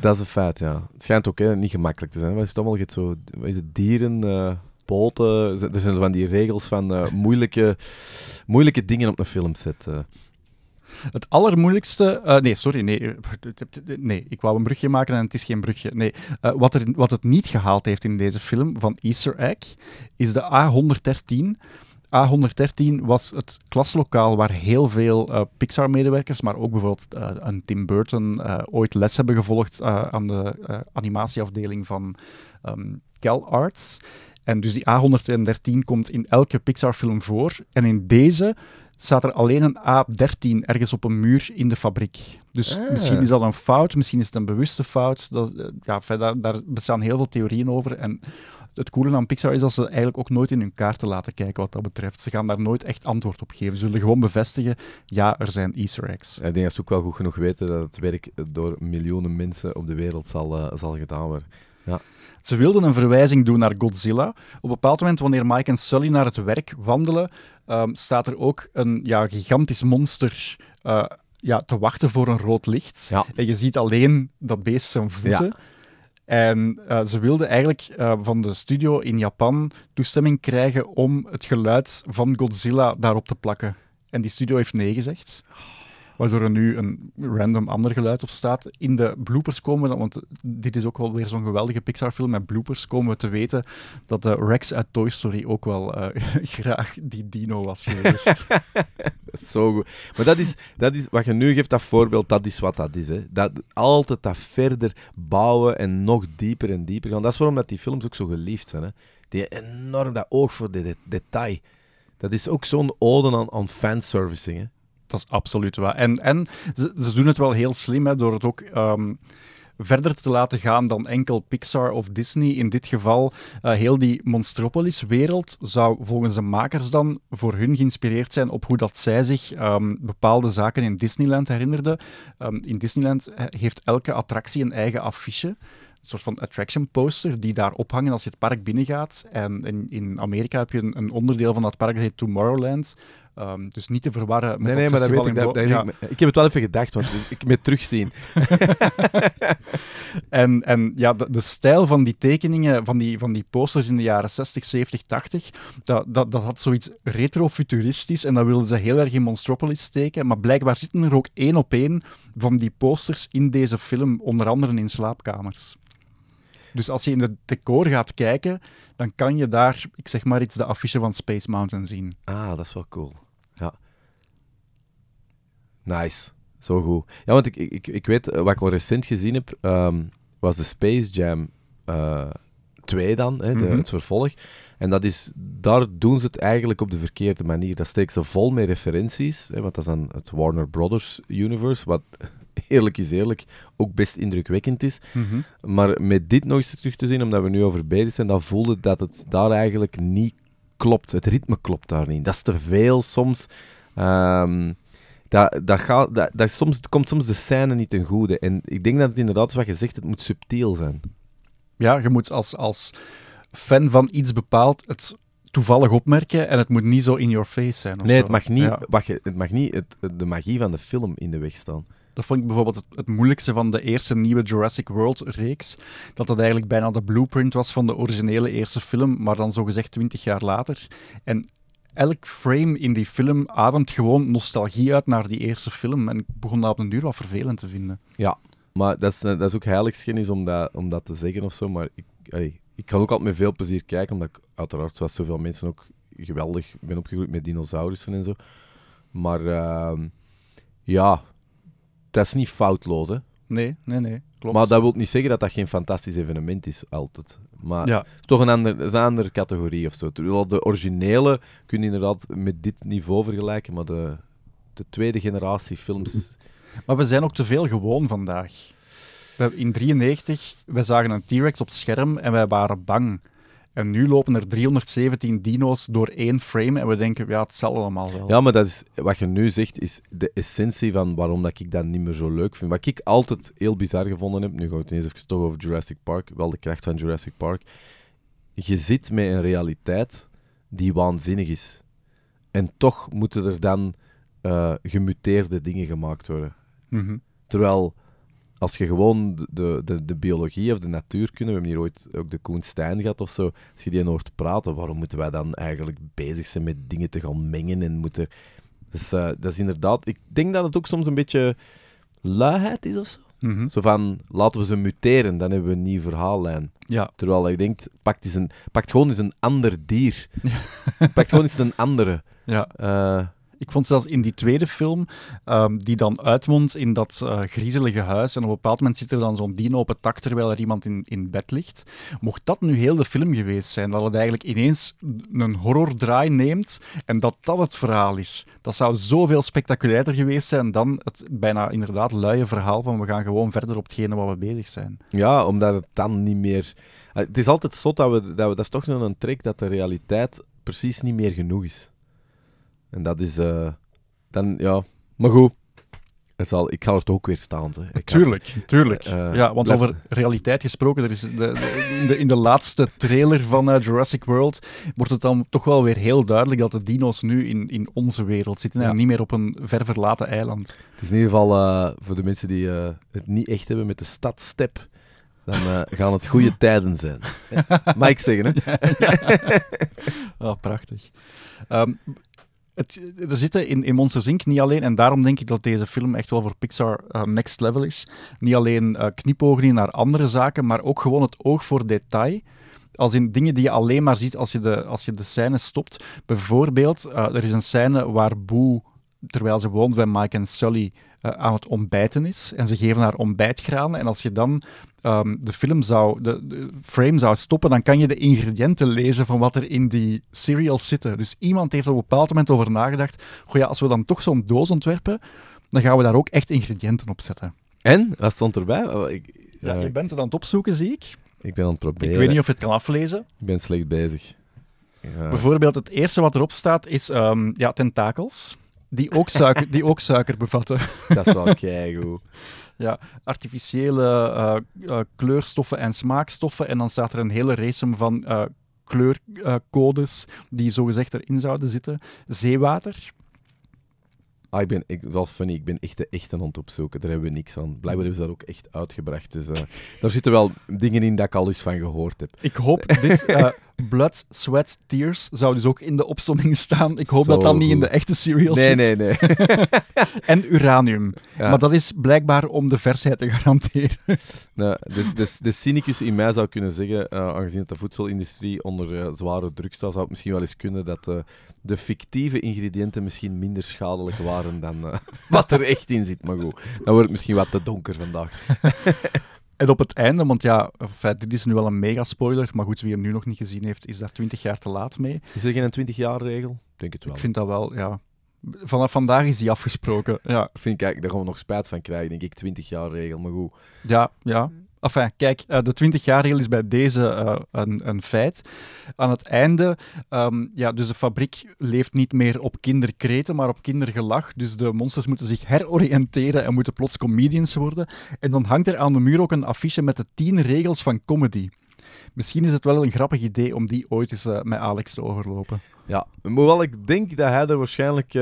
Dat is een feit, ja. Het schijnt ook hè, niet gemakkelijk te zijn. Wat is het allemaal? Zo, wat is het, dieren, eh, poten. Er zijn zo van die regels van eh, moeilijke, moeilijke dingen op een filmset. eh. Het allermoeilijkste... eh, nee, sorry, nee, eh, nee. Ik wou een brugje maken en het is geen brugje. Nee, eh, wat, er, wat het niet gehaald heeft in deze film van Easter egg, is de A113. A113 was het klaslokaal waar heel veel eh, Pixar-medewerkers, maar ook bijvoorbeeld een Tim Burton, ooit les hebben gevolgd aan de animatieafdeling van ehm CalArts. En dus die A113 komt in elke Pixar-film voor. En in deze staat er alleen een A13 ergens op een muur in de fabriek. Dus Ah. misschien is dat een fout, misschien is het een bewuste fout. Dat, eh, ja, daar, daar bestaan heel veel theorieën over. En het coole aan Pixar is dat ze eigenlijk ook nooit in hun kaarten laten kijken wat dat betreft. Ze gaan daar nooit echt antwoord op geven. Ze zullen gewoon bevestigen, ja, er zijn easter eggs. Ik denk dat ze ook wel goed genoeg weten dat het werk door miljoenen mensen op de wereld zal, eh, zal gedaan worden. Ze wilden een verwijzing doen naar Godzilla. Op een bepaald moment, wanneer Mike en Sully naar het werk wandelen, ehm, staat er ook een ja, gigantisch monster eh, ja, te wachten voor een rood licht. Ja. En je ziet alleen dat beest zijn voeten. En eh, ze wilden eigenlijk eh, van de studio in Japan toestemming krijgen om het geluid van Godzilla daarop te plakken. En die studio heeft nee gezegd. Waardoor er nu een random ander geluid op staat. In de bloopers komen we want dit is ook wel weer zo'n geweldige Pixar-film met bloopers, komen we te weten dat de Rex uit Toy Story ook wel eh, [laughs] graag die dino was geweest. [laughs] Zo goed. Maar dat is, dat is, wat je nu geeft, dat voorbeeld, dat is wat dat is. Hè. Dat, altijd dat verder bouwen en nog dieper en dieper gaan. Dat is waarom dat die films ook zo geliefd zijn. Hè. Die enorm, dat oog voor de, de- detail. Dat is ook zo'n ode aan, aan fanservicing. Dat is absoluut waar. En, en ze, doen het wel heel slim hè, door het ook ehm, verder te laten gaan dan enkel Pixar of Disney. In dit geval, eh, heel die Monstropolis-wereld zou volgens de makers dan voor hun geïnspireerd zijn op hoe dat zij zich ehm, bepaalde zaken in Disneyland herinnerden. Ehm, in Disneyland eh, heeft elke attractie een eigen affiche. Een soort van attraction poster die daar ophangen als je het park binnengaat. En in, in Amerika heb je een, een onderdeel van dat park dat heet Tomorrowland. Ehm, dus niet te verwarren met Nee, nee, maar dat weet ik. Dat, Bo- dat- ja. ik, ik heb het wel even gedacht, want ik met terugzien. [laughs] En, en ja, de, de stijl van die tekeningen, van die, van die posters in de jaren 60, 70, 80, dat, dat, dat had zoiets retrofuturistisch en dat wilden ze heel erg in Monstropolis steken. Maar blijkbaar zitten er ook één op één van die posters in deze film, onder andere in slaapkamers. Dus als je in het decor gaat kijken, dan kan je daar, ik zeg maar iets, de affiche van Space Mountain zien. Ah, dat is wel cool. Nice. Zo goed. Ja, want ik, ik, ik weet, eh, wat ik al recent gezien heb, ehm, was de Space Jam eh 2 dan, hè, de, Mhm. het vervolg. En dat is, daar doen ze het eigenlijk op de verkeerde manier. Dat steekt ze vol met referenties, hè, want dat is dan het Warner Brothers universe, wat [laughs] eerlijk is eerlijk ook best indrukwekkend is. Maar met dit nog eens terug te zien, omdat we nu over bezig zijn, dan voelde dat het daar eigenlijk niet klopt. Het ritme klopt daar niet. Dat is te veel soms. Ehm, dat, dat gaat, dat, dat soms, komt soms de scène niet ten goede. En ik denk dat het inderdaad, zoals je zegt, het moet subtiel zijn. Ja, je moet als, als fan van iets bepaald het toevallig opmerken en het moet niet zo in your face zijn. Nee, zo. het mag niet, Ja. wat je, het mag niet het, de magie van de film in de weg staan. Dat vond ik bijvoorbeeld het, het moeilijkste van de eerste nieuwe Jurassic World-reeks. Dat dat eigenlijk bijna de blueprint was van de originele eerste film, maar dan zogezegd twintig jaar later. En elk frame in die film ademt gewoon nostalgie uit naar die eerste film. En ik begon dat op een duur wat vervelend te vinden. Maar dat is, eh, dat is ook heiligschennis om dat, om dat te zeggen of zo. Maar ik, allee, ik kan ook altijd met veel plezier kijken, omdat ik uiteraard, zoals zoveel mensen ook, geweldig ben opgegroeid met dinosaurussen en zo. Maar ehm, ja, dat is niet foutloos, hè. Nee, nee, nee. Klopt. Maar dat wil niet zeggen dat dat geen fantastisch evenement is, altijd. Maar ja. het is toch een, ander, het is een andere categorie of zo. Terwijl de originele kun je inderdaad met dit niveau vergelijken, maar de, de tweede generatie films... [laughs] Maar we zijn ook te veel gewoon vandaag. In 93, we zagen een T-Rex op het scherm en wij waren bang. En nu lopen er 317 dino's door één frame en we denken, ja, het zal allemaal wel. Ja, maar dat is, wat je nu zegt, is de essentie van waarom dat ik dat niet meer zo leuk vind. Wat ik altijd heel bizar gevonden heb, nu ga ik het ineens even toch over Jurassic Park, wel de kracht van Jurassic Park. Je zit met een realiteit die waanzinnig is. En toch moeten er dan uh, gemuteerde dingen gemaakt worden. Mhm. Terwijl, als je gewoon de, de, de biologie of de natuurkunde, we hebben hier ooit ook de Koen Stijn gehad of zo, als je die hoort praten, waarom moeten wij dan eigenlijk bezig zijn met dingen te gaan mengen en moeten... Dus uh, dat is inderdaad... Ik denk dat het ook soms een beetje luiheid is of zo. Mhm. Zo van, laten we ze muteren, dan hebben we een nieuw verhaallijn. Ja. Terwijl ik denk, pakt, eens een, pakt gewoon eens een ander dier. [laughs] pakt gewoon eens een andere. ja. Uh, Ik vond zelfs in die tweede film, um, die dan uitmondt in dat uh, griezelige huis, en op een bepaald moment zit er dan zo'n dino op het terwijl er iemand in, in bed ligt. Mocht dat nu heel de film geweest zijn, dat het eigenlijk ineens een horrordraai neemt en dat dat het verhaal is. Dat zou zoveel spectaculairder geweest zijn dan het bijna inderdaad luie verhaal van we gaan gewoon verder op hetgene waar we bezig zijn. Ja, omdat het dan niet meer... Het is altijd we... Dat, we, dat is toch zo'n trek dat de realiteit precies niet meer genoeg is. En dat is uh, dan, ja, maar goed. Het zal, ik ga er toch ook weer staan. Hè. Ik tuurlijk, ga, tuurlijk. Uh, ja, want over realiteit gesproken, er is de, de, in, de, in de laatste trailer van uh, Jurassic World wordt het dan toch wel weer heel duidelijk dat de dino's nu in, in onze wereld zitten Ja. en niet meer op een ver verlaten eiland. Het is in ieder geval uh, voor de mensen die het niet echt hebben met de stad Step. Dan uh, [laughs] gaan het goede tijden zijn. Mag ik zeggen, hè? [laughs] [laughs] oh, prachtig. Um, er zitten in, in Inc. niet alleen, en daarom denk ik dat deze film echt wel voor Pixar uh, next level is, niet alleen uh, knipogen in naar andere zaken, maar ook gewoon het oog voor detail. Als in dingen die je alleen maar ziet als je de, als je de scène stopt. Bijvoorbeeld, uh, er is een scène waar Boo, terwijl ze woont bij Mike en Sully, aan het ontbijten is. En ze geven haar ontbijtgranen. En als je dan um, de film zou, de, de, frame zou stoppen, dan kan je de ingrediënten lezen van wat er in die cereals zitten. Dus iemand heeft op een bepaald moment over nagedacht, goh ja, als we dan toch zo'n doos ontwerpen, dan gaan we daar ook echt ingrediënten op zetten. En? Wat stond erbij? Oh, ik, ja, je bent het aan het opzoeken, zie ik. Ik ben aan het proberen. Ik weet niet of je het kan aflezen. Ik ben slecht bezig. Ja. Bijvoorbeeld, het eerste wat erop staat is um, ja, tentakels. Die ook, [laughs] suiker, die ook suiker bevatten. Dat is wel keigoed. Ja, artificiële uh, uh, kleurstoffen en smaakstoffen. En dan staat er een hele race van uh, kleurcodes die zogezegd erin zouden zitten. Zeewater. Ah, ik ben, ik, wel funny, ik ben echt de echte hond opzoeken. Daar hebben we niks aan. Blijkbaar hebben ze dat ook echt uitgebracht. Dus uh, daar zitten wel dingen in dat ik al eens van gehoord heb. Ik hoop dit. Uh, Blood, Sweat, Tears zou dus ook in de opsomming staan. Ik hoop Zo dat dat niet in de echte serial Nee, zit. nee, nee. [laughs] en uranium. Ja. Maar dat is blijkbaar om de versheid te garanderen. [laughs] nou, dus, dus de cynicus in mij zou kunnen zeggen, uh, aangezien dat de voedselindustrie onder uh, zware druk staat, zou het misschien wel eens kunnen dat uh, de fictieve ingrediënten misschien minder schadelijk waren dan [laughs] wat er echt in zit. Maar goed, dan wordt het misschien wat te donker vandaag. En op het einde, want ja, enfin, dit is nu wel een mega spoiler, maar goed, wie hem nu nog niet gezien heeft, is daar 20 jaar te laat mee. Is er geen 20 jaar regel? Denk het wel. Ik vind dat wel, ja. Vanaf vandaag is die afgesproken. Ja, vind ik, daar gaan we nog spijt van krijgen, denk ik, 20 jaar regel, maar goed. Ja, ja. Enfin, kijk, uh, de 20 jaar regel is bij deze uh, een, een, feit. Aan het einde, um, ja, dus de fabriek leeft niet meer op kinderkreten, maar op kindergelach. Dus de monsters moeten zich heroriënteren en moeten plots comedians worden. En dan hangt er aan de muur ook een affiche met de 10 regels van comedy. Misschien is het wel een grappig idee om die ooit eens uh, met Alex te overlopen. Ja, hoewel ik denk dat hij er waarschijnlijk...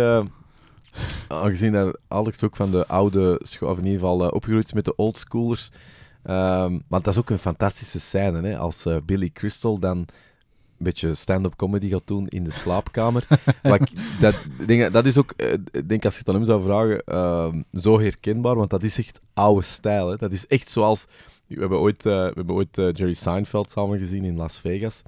Aangezien Alex ook van de oude school, of in ieder geval opgegroeid is met de oldschoolers. Um, maar dat is ook een fantastische scène, hè? als uh, Billy Crystal dan een beetje stand-up comedy gaat doen in de slaapkamer. [laughs] ik, dat, denk, dat is ook, uh, denk als je het aan hem zou vragen, uh, zo herkenbaar, want dat is echt oude stijl. Hè? Dat is echt zoals... We hebben ooit, uh, we hebben ooit Jerry Seinfeld samen gezien in Las Vegas.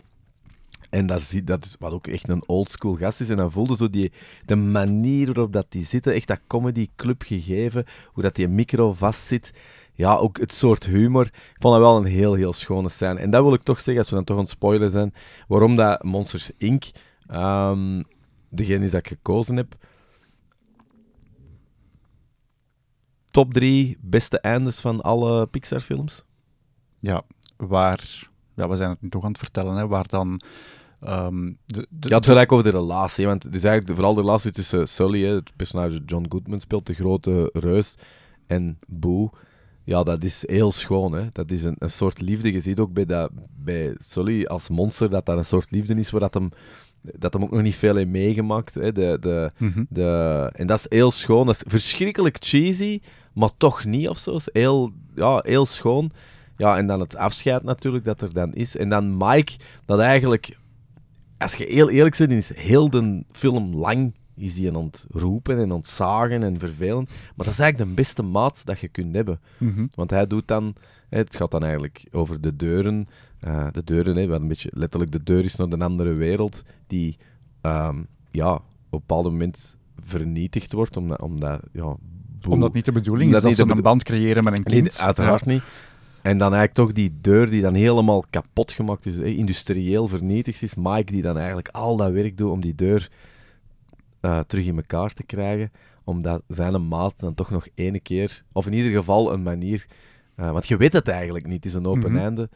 En dat is, dat is wat ook echt een oldschool gast is. En dan voelde zo die, de manier waarop dat die zitten, echt dat comedy club gegeven, hoe dat die micro vastzit. Ja, ook het soort humor. Ik vond dat wel een heel, heel schone scène. En dat wil ik toch zeggen, als we dan toch aan het spoilen zijn, waarom dat Monsters Inc. ehm, degene is dat ik gekozen heb. Top drie beste eindes van alle Pixar-films. Ja, waar... Ja, we zijn het nu toch aan het vertellen, hè, waar dan... ehm, de, de, Ja, het gelijk over de relatie. Want het is eigenlijk vooral de relatie tussen Sully, hè, het personage John Goodman speelt, de grote reus, en Boo. Ja, dat is heel schoon. Hè. Dat is een, een soort liefde. Je ziet ook bij, dat, bij Sully als monster dat dat een soort liefde is waar dat hem, dat hem ook nog niet veel heeft meegemaakt. Hè. De, de, Mhm. de, en dat is heel schoon. Dat is verschrikkelijk cheesy, maar toch niet of zo. Is heel, ja, heel schoon. Ja, en dan het afscheid natuurlijk dat er dan is. En dan Mike, dat eigenlijk, als je heel eerlijk bent, is heel de film lang is die aan het roepen en ontzagen en vervelend. Maar dat is eigenlijk de beste maat dat je kunt hebben. Mhm. Want hij doet dan, het gaat dan eigenlijk over de deuren. eh, de deuren, hè, wat een beetje letterlijk de deur is naar een andere wereld, die ehm, ja, op een bepaald moment vernietigd wordt, omdat, omdat ja, Omdat niet de bedoeling is dat ze een band creëren met een kind. Nee, uiteraard niet. En dan eigenlijk toch die deur die dan helemaal kapot gemaakt is, industrieel vernietigd is. Mike die dan eigenlijk al dat werk doet om die deur eh, terug in elkaar te krijgen. Omdat zijn maat dan toch nog ene keer, of in ieder geval een manier... eh, want je weet het eigenlijk niet, het is een open Mhm. einde.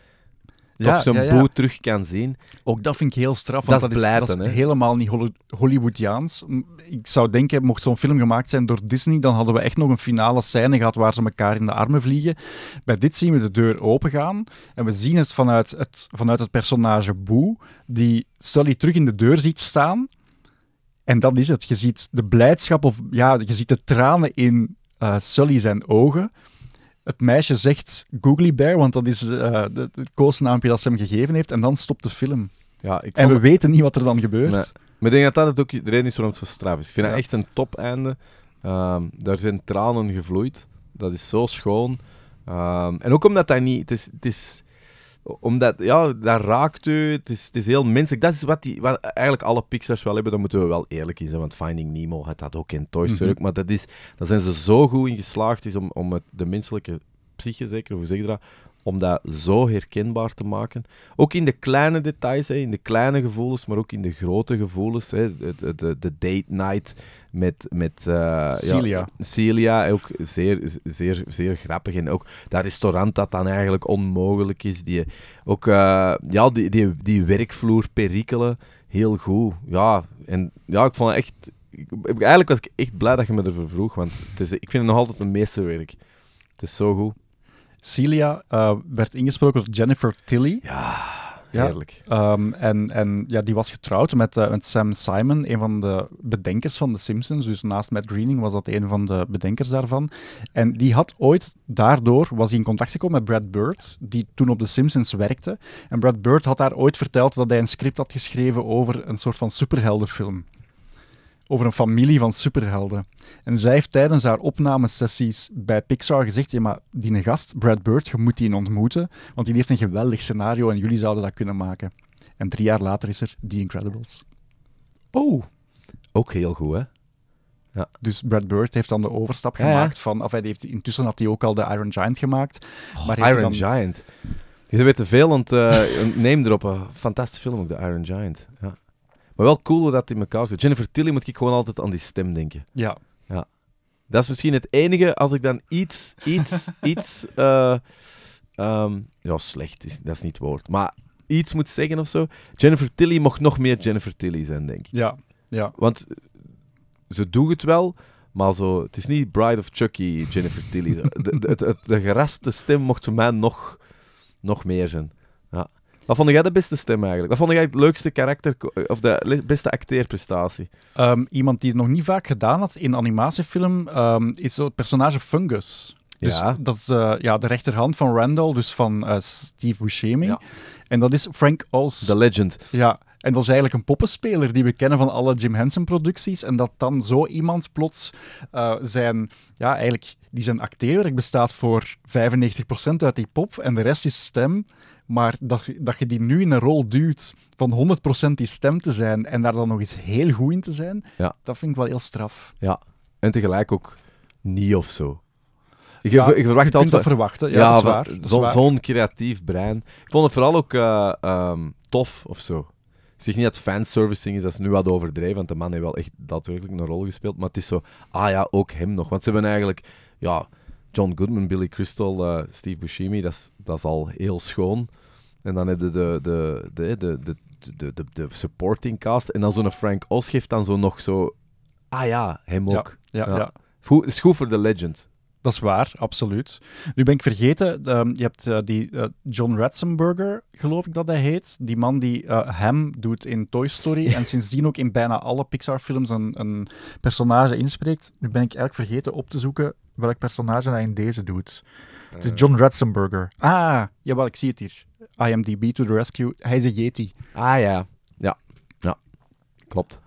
Ja, toch zijn ja, ja. boot terug kan zien. Ook dat vind ik heel straf, want is dat is, pleiten, dat is helemaal niet Holly- Hollywoodiaans. Ik zou denken, mocht zo'n film gemaakt zijn door Disney, dan hadden we echt nog een finale scène gehad waar ze elkaar in de armen vliegen. Bij dit zien we de deur opengaan en we zien het vanuit het, vanuit het personage Boo, die Sully terug in de deur ziet staan. En dat is het. Je ziet de blijdschap, of ja, je ziet de tranen in eh, Sully zijn ogen. Het meisje zegt Googly Bear, want dat is eh, de- het koosnaampje dat ze hem gegeven heeft. En dan stopt de film. Ja, ik En we weten niet wat er dan gebeurt. Nee. Maar ik denk dat dat het ook de reden is waarom het zo straf is. Ik vind Ja. dat echt een top-einde. Ehm, daar zijn tranen gevloeid. Dat is zo schoon. Ehm, en ook omdat dat niet... Het is, het is, omdat, ja, dat raakt u. Het is, het is heel menselijk. Dat is wat, die, wat eigenlijk alle Pixar's wel hebben. Daar moeten we wel eerlijk in zijn. Want Finding Nemo had dat ook in Toy Story. Mhm. Maar dat is, daar zijn ze zo goed in geslaagd is om, om het, de menselijke psyche, zeker, hoe zeg je dat, om dat zo herkenbaar te maken. Ook in de kleine details, hè, in de kleine gevoelens, maar ook in de grote gevoelens. Hè, de, de date night met, met eh, Celia. Ja, Celia, ook zeer, zeer, zeer grappig. En ook dat restaurant dat dan eigenlijk onmogelijk is. Die, ook eh, ja, die, die, die werkvloer perikelen, heel goed. Ja, en ja, ik vond het echt... ik- Eigenlijk was ik echt blij dat je me ervoor vroeg, want het is, ik vind het nog altijd een meesterwerk. Het is zo goed. Celia eh, werd ingesproken door Jennifer Tilly. Ja, Ja. heerlijk. Ehm, en en ja, die was getrouwd met, eh, met Sam Simon, een van de bedenkers van The Simpsons. Dus naast Matt Groening was dat een van de bedenkers daarvan. En die had ooit, daardoor was hij in contact gekomen met Brad Bird, die toen op The Simpsons werkte. En Brad Bird had daar ooit verteld dat hij een script had geschreven over een soort van superheldenfilm. Over een familie van superhelden. En zij heeft tijdens haar opnamesessies bij Pixar gezegd: ja, maar die gast, Brad Bird, je moet die ontmoeten, want die heeft een geweldig scenario en jullie zouden dat kunnen maken. En drie jaar later is er The Incredibles. Oh. Ook heel goed, hè? Dus Brad Bird heeft dan de overstap Ja, ja. gemaakt van... Of hij heeft, intussen had hij ook al de Iron Giant gemaakt. maar heeft Iron dan, Giant. Je weet te veel aan het uh, een name droppen. Fantastische film ook, de Iron Giant. Ja. Maar wel cool hoe dat in elkaar zit. Jennifer Tilly moet ik gewoon altijd aan die stem denken. Ja, Dat is misschien het enige, als ik dan iets, iets, [laughs] iets... eh, ehm, ja, slecht is, dat is niet het woord. Maar iets moet zeggen of zo. Jennifer Tilly mocht nog meer Jennifer Tilly zijn, denk ik. ja, ja. Want ze doet het wel, maar zo, het is niet Bride of Chucky, Jennifer Tilly. [laughs] De, de, de, de, de geraspte stem mocht voor mij nog, nog meer zijn. Ja. Wat vond jij de beste stem eigenlijk? Wat vond jij het leukste karakter, of de beste acteerprestatie? Ehm, iemand die het nog niet vaak gedaan had in animatiefilm ehm, is zo het personage Fungus. Dus Ja. dat is eh, ja, de rechterhand van Randall, dus van eh, Steve Buscemi. Ja. En dat is Frank Oz. The Legend. Ja, en dat is eigenlijk een poppenspeler die we kennen van alle Jim Henson-producties. En dat dan zo iemand plots eh, zijn, ja, eigenlijk, die zijn acteerwerk bestaat voor 95% uit die pop en de rest is stem, Maar dat, je- dat je die nu in een rol duwt van 100% die stem te zijn en daar dan nog eens heel goed in te zijn, Ja. dat vind ik wel heel straf. Ja. En tegelijk ook niet of zo. Je, Ja, je verwacht je altijd... dat verwachten. Ja, dat is waar. zo-. Zo'n creatief brein. Ik vond het vooral ook eh, ehm, tof of zo. Ik zeg niet dat fanservicing is, dat is nu wat overdreven, want de man heeft wel echt daadwerkelijk een rol gespeeld. Maar het is zo, ah ja, ook hem nog. Want ze hebben eigenlijk, ja, John Goodman, Billy Crystal, eh, Steve Buscemi, dat is, dat is al heel schoon. En dan heb je de, de, de, de, de, de, de, de supporting cast. En dan zo'n Frank Oz geeft dan zo nog zo, ah ja, hem ook. ja, Ja. ja. Goed, is goed voor de legend. Dat is waar, absoluut. Nu ben ik vergeten, ehm, je hebt eh, die eh, John Ratzenberger, geloof ik dat hij heet. Die man die eh Ham doet in Toy Story en [laughs] sindsdien ook in bijna alle Pixar-films een, een personage inspreekt. Nu ben ik eigenlijk vergeten op te zoeken welk personage hij in deze doet. Het is John Ratzenberger. Ah, jawel, ik zie het hier. IMDb to the rescue. Hij is een Yeti. Ah ja, ja, ja. Klopt.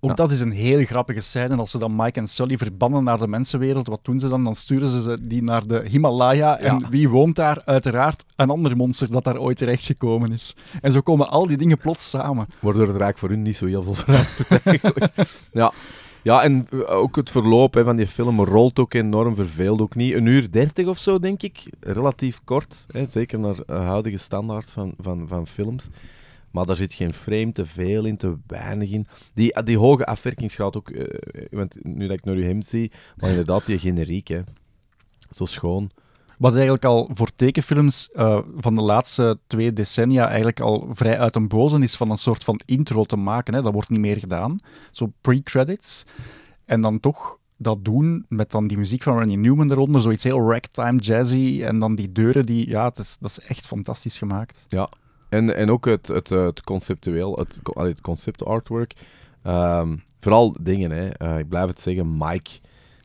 Ook Ja. dat is een hele grappige scène. Als ze dan Mike en Sully verbannen naar de mensenwereld, wat doen ze dan? Dan sturen ze die naar de Himalaya. En Ja. wie woont daar? Uiteraard een ander monster dat daar ooit terecht gekomen is. En zo komen al die dingen plots samen. Waardoor het raak voor hun niet zo heel veel verandert [laughs] ja. ja, en eh, ook het verloop hè, van die film rolt ook enorm, verveelt ook niet. Een uur dertig of zo, denk ik. Relatief kort, hè, zeker naar eh, huidige standaard van, van, van films. Maar daar zit geen frame te veel in, te weinig in. Die, die hoge afwerkingsgraad ook, eh, want nu dat ik naar u hem zie, maar inderdaad, die generiek, hè. Zo schoon. Wat eigenlijk al voor tekenfilms eh, van de laatste twee decennia eigenlijk al vrij uit een bozen is van een soort van intro te maken. Hè. Dat wordt niet meer gedaan. Zo pre-credits. En dan toch dat doen met dan die muziek van Randy Newman eronder. Zoiets heel ragtime, jazzy. En dan die deuren die... Ja, het is, dat is echt fantastisch gemaakt. Ja, en, en ook het, het, eh, het conceptueel, het, het concept artwork. Ehm, vooral dingen, hè. Eh, ik blijf het zeggen, Mike,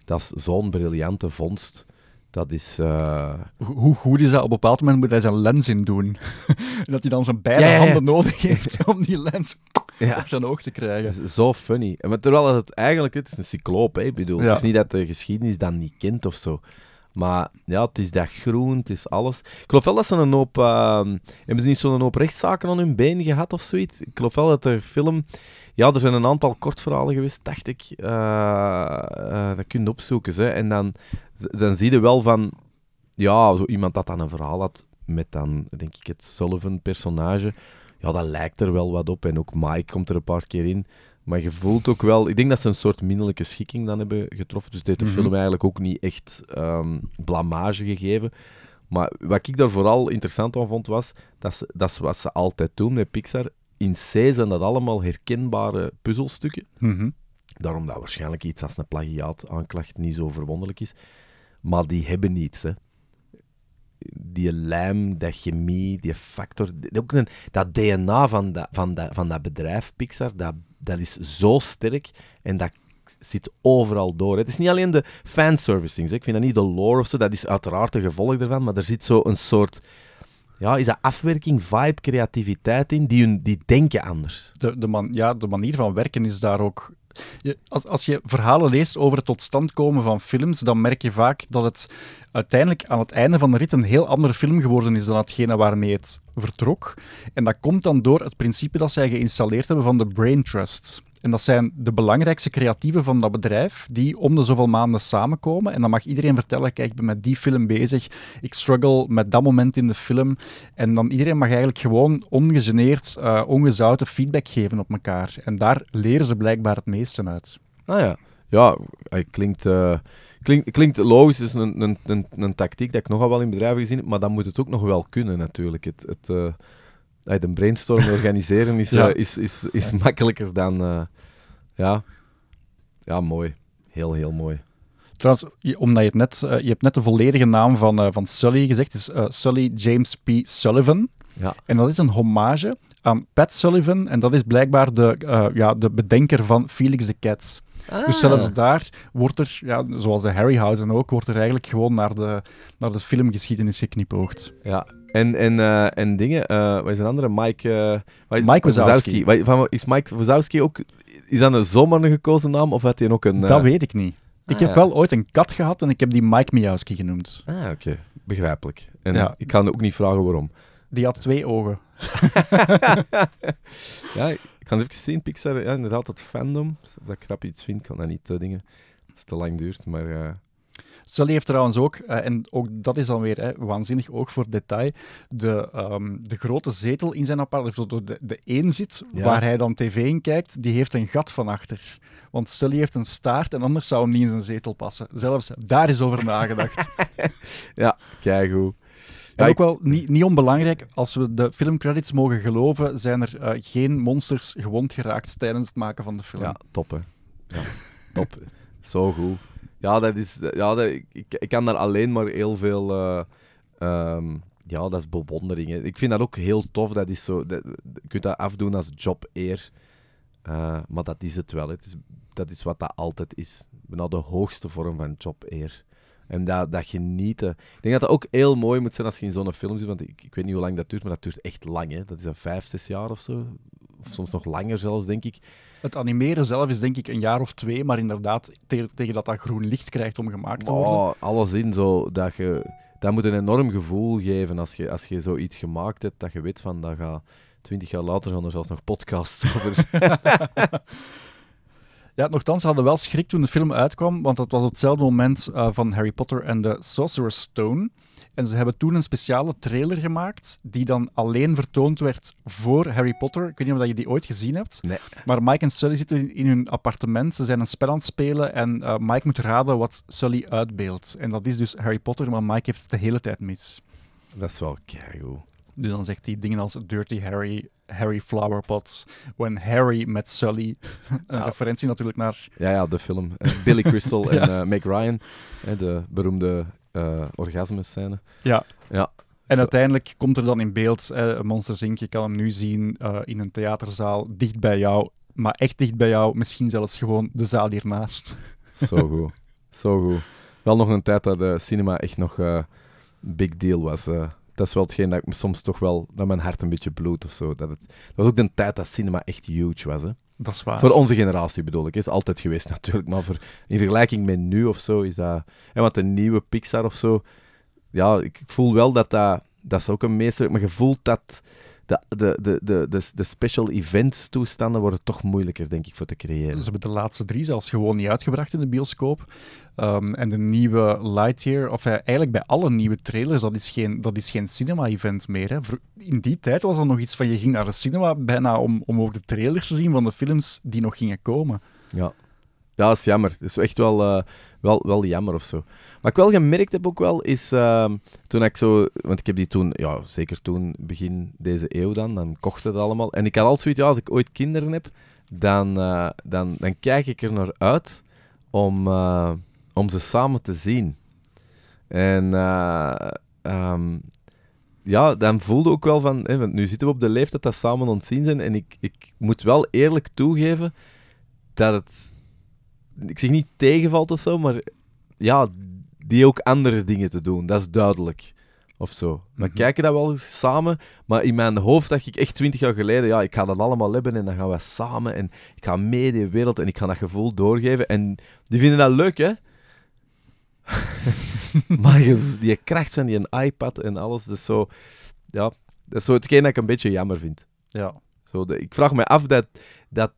dat is zo'n briljante vondst. Dat is... eh, Ho- Hoe goed is dat? Op een bepaald moment moet hij zijn lens in doen. En [laughs] dat hij dan zijn beide handen nodig heeft om die lens ja, op zijn oog te krijgen. zo funny. Maar terwijl het eigenlijk, het is een cycloop, hè. Ik bedoel, Ja. het is niet dat de geschiedenis dat niet kent of zo. Maar ja, het is dat groen, het is alles. Ik geloof wel dat ze een hoop... ehm, hebben ze niet zo'n hoop rechtszaken aan hun been gehad of zoiets? Ik geloof wel dat er film... Ja, er zijn een aantal kortverhalen geweest, dacht ik. Eh, eh, dat kun je opzoeken. Hè. En dan, dan zie je wel van... Ja, zo iemand dat dan een verhaal had met dan, denk ik, het Sullivan-personage. Ja, dat lijkt er wel wat op. En ook Mike komt er een paar keer in. Maar je voelt ook wel... Ik denk dat ze een soort minderlijke schikking dan hebben getroffen. Dus het heeft de Mhm. film eigenlijk ook niet echt ehm, blamage gegeven. Maar wat ik daar vooral interessant aan vond, was... Dat, ze, dat is wat ze altijd doen met Pixar. In C zijn dat allemaal herkenbare puzzelstukken. Mhm. Daarom dat waarschijnlijk iets als een plagiaat-aanklacht niet zo verwonderlijk is. Maar die hebben niets, hè. Die lijm, dat chemie, die factor... Ook een, dat DNA van dat, van, dat, van dat bedrijf, Pixar, dat, dat is zo sterk en dat zit overal door. Het is niet alleen de fanservicing. Ik vind dat niet de lore of zo, dat is uiteraard een gevolg ervan, maar er zit zo een soort... Ja, is dat afwerking, vibe, creativiteit in, die, hun, die denken anders. de, de, man, ja, de manier van werken is daar ook. Je, als, je verhalen leest over het tot stand komen van films, dan merk je vaak dat het uiteindelijk aan het einde van de rit een heel andere film geworden is dan hetgene waarmee het vertrok. En dat komt dan door het principe dat zij geïnstalleerd hebben van de Brain Trust. En dat zijn de belangrijkste creatieven van dat bedrijf, die om de zoveel maanden samenkomen. En dan mag iedereen vertellen, kijk, ik ben met die film bezig, ik struggle met dat moment in de film. En dan iedereen mag eigenlijk gewoon ongegeneerd, eh, ongezouten feedback geven op elkaar. En daar leren ze blijkbaar het meeste uit. Ah ja. Ja, klinkt, eh, klinkt, klinkt logisch. Het is een, een, een, een tactiek dat ik nogal wel in bedrijven gezien heb, maar dan moet het ook nog wel kunnen natuurlijk. Het, het, eh, uit een brainstorm organiseren is, [laughs] Ja. eh, is, is, is makkelijker dan... eh, ja. ja, mooi. Heel, heel mooi. Trouwens, je- omdat je het net, eh, je hebt net de volledige naam van, eh, van Sully gezegd, het is eh, Sully James P. Sullivan. Ja. En dat is een hommage aan Pat Sullivan. En dat is blijkbaar de, eh, ja, de bedenker van Felix the Cat. Dus zelfs daar wordt er, ja, zoals de Harryhausen ook, wordt er eigenlijk gewoon naar de, naar de filmgeschiedenis geknipoogd. Ja. En, en, eh, en dingen, eh wat is een andere? Mike... eh, wat is- Mike Wazowski. Is Mike Wazowski ook... Is dat een zomaar een gekozen naam, of had hij ook een... Dat weet ik niet. Ik ah, heb ja. wel ooit een kat gehad en ik heb die Mike Miowski genoemd. Ah, oké. Begrijpelijk. En Ja. ik ga ook niet vragen waarom. Die had twee ogen. [laughs] ja, ik ga het even zien. Pixar, ja, inderdaad, het fandom. Of dat ik grap iets vind, kan dat niet uh, dingen. Als het te lang duurt, maar... Sully heeft trouwens ook, uh, en ook dat is dan weer hè, waanzinnig ook voor detail, de, um, de grote zetel in zijn appartement, de, de, de eenzit ja. waar hij dan tv in kijkt, die heeft een gat van achter. Want Sully heeft een staart en anders zou hem niet in zijn zetel passen. Zelfs daar is over nagedacht. [laughs] ja, kijk hoe. En ook wel niet, niet onbelangrijk, als we de filmcredits mogen geloven, zijn er uh, geen monsters gewond geraakt tijdens het maken van de film. Ja, top hè. Ja, top. Zo goed. Ja, dat is, ja ik, ik kan daar alleen maar heel veel... Uh, um, ja, dat is bewondering. Hè. Ik vind dat ook heel tof. Dat is zo, dat, je kunt dat afdoen als job eer. Uh, maar dat is het wel. Het is, dat is wat dat altijd is. Bijna de hoogste vorm van job eer. En dat, dat genieten. Ik denk dat dat ook heel mooi moet zijn als je in zo'n film zit. Want ik, ik weet niet hoe lang dat duurt, maar dat duurt echt lang. Hè. Dat is vijf, zes jaar of zo. Of soms nog langer zelfs, denk ik. Het animeren zelf is denk ik een jaar of twee, maar inderdaad, tegen, tegen dat dat groen licht krijgt om gemaakt te worden. Oh, alles in zo dat je. Dat moet een enorm gevoel geven als je, als je zoiets gemaakt hebt, dat je weet van dat gaat twintig jaar later gaan er zelfs nog podcasts over. [laughs] Ja, nogthans hadden wel schrik toen de film uitkwam, want dat was op hetzelfde moment uh, van Harry Potter en de Sorcerer's Stone. En ze hebben toen een speciale trailer gemaakt, die dan alleen vertoond werd voor Harry Potter. Ik weet niet of je die ooit gezien hebt. Nee. Maar Mike en Sully zitten in hun appartement, ze zijn een spel aan het spelen en uh, Mike moet raden wat Sully uitbeeldt. En dat is dus Harry Potter, maar Mike heeft het de hele tijd mis. Dat is wel keigoed. Dus dan zegt hij dingen als Dirty Harry, Harry Flowerpots, When Harry met Sully. [laughs] Een ja. referentie natuurlijk naar... Ja, ja, de film. Uh, Billy Crystal [laughs] en uh, Meg Ryan, de beroemde uh, orgasme-scène. Ja. ja. En Zo. uiteindelijk komt er dan in beeld uh, Monsters Inc. Je kan hem nu zien uh, in een theaterzaal, dicht bij jou. Maar echt dicht bij jou, misschien zelfs gewoon de zaal hiernaast. [laughs] Zo goed. Zo goed. Wel nog een tijd dat de cinema echt nog big deal was dat is wel hetgeen dat ik soms toch wel, dat mijn hart een beetje bloedt of zo. Dat, het, dat was ook de tijd dat cinema echt huge was. Hè. Dat is waar. Voor onze generatie bedoel ik. is altijd geweest [laughs] natuurlijk, maar voor, in vergelijking met nu of zo is dat... En wat een nieuwe Pixar of zo... Ja, ik voel wel dat dat... Dat is ook een meester... Maar je voelt dat de, de, de, de, special events toestanden worden toch moeilijker, denk ik, voor te creëren. Ze hebben de laatste drie zelfs gewoon niet uitgebracht in de bioscoop. Um, en de nieuwe Lightyear, of uh, eigenlijk bij alle nieuwe trailers, dat is geen, dat is geen cinema-event meer. Hè. In die tijd was er nog iets van, je ging naar de cinema bijna om, om ook de trailers te zien van de films die nog gingen komen. Ja, ja dat is jammer. Het is echt wel, uh, wel, wel jammer of zo. Wat ik wel gemerkt heb ook wel, is uh, toen ik zo... Want ik heb die toen, ja, zeker toen, begin deze eeuw dan, dan kocht het allemaal. En ik had altijd zoiets, ja, als ik ooit kinderen heb, dan, uh, dan, dan kijk ik er naar uit om, uh, om ze samen te zien. En um, ja, dan voelde ook wel van... Hè, want nu zitten we op de leeftijd dat samen ontzien zijn. En ik, ik moet wel eerlijk toegeven dat het... Ik zeg niet tegenvalt of zo, maar ja, die ook andere dingen te doen. Dat is duidelijk. Of zo. We mm -hmm. kijken dat wel samen, maar in mijn hoofd dacht ik echt twintig jaar geleden, ja, ik ga dat allemaal hebben en dan gaan we samen en ik ga mee die wereld en ik ga dat gevoel doorgeven. En die vinden dat leuk, hè? [laughs] maar die kracht van die iPad en alles, dat is zo... Ja, dat is zo hetgeen dat ik een beetje jammer vind. Ja. Zo, de, ik vraag me af dat, dat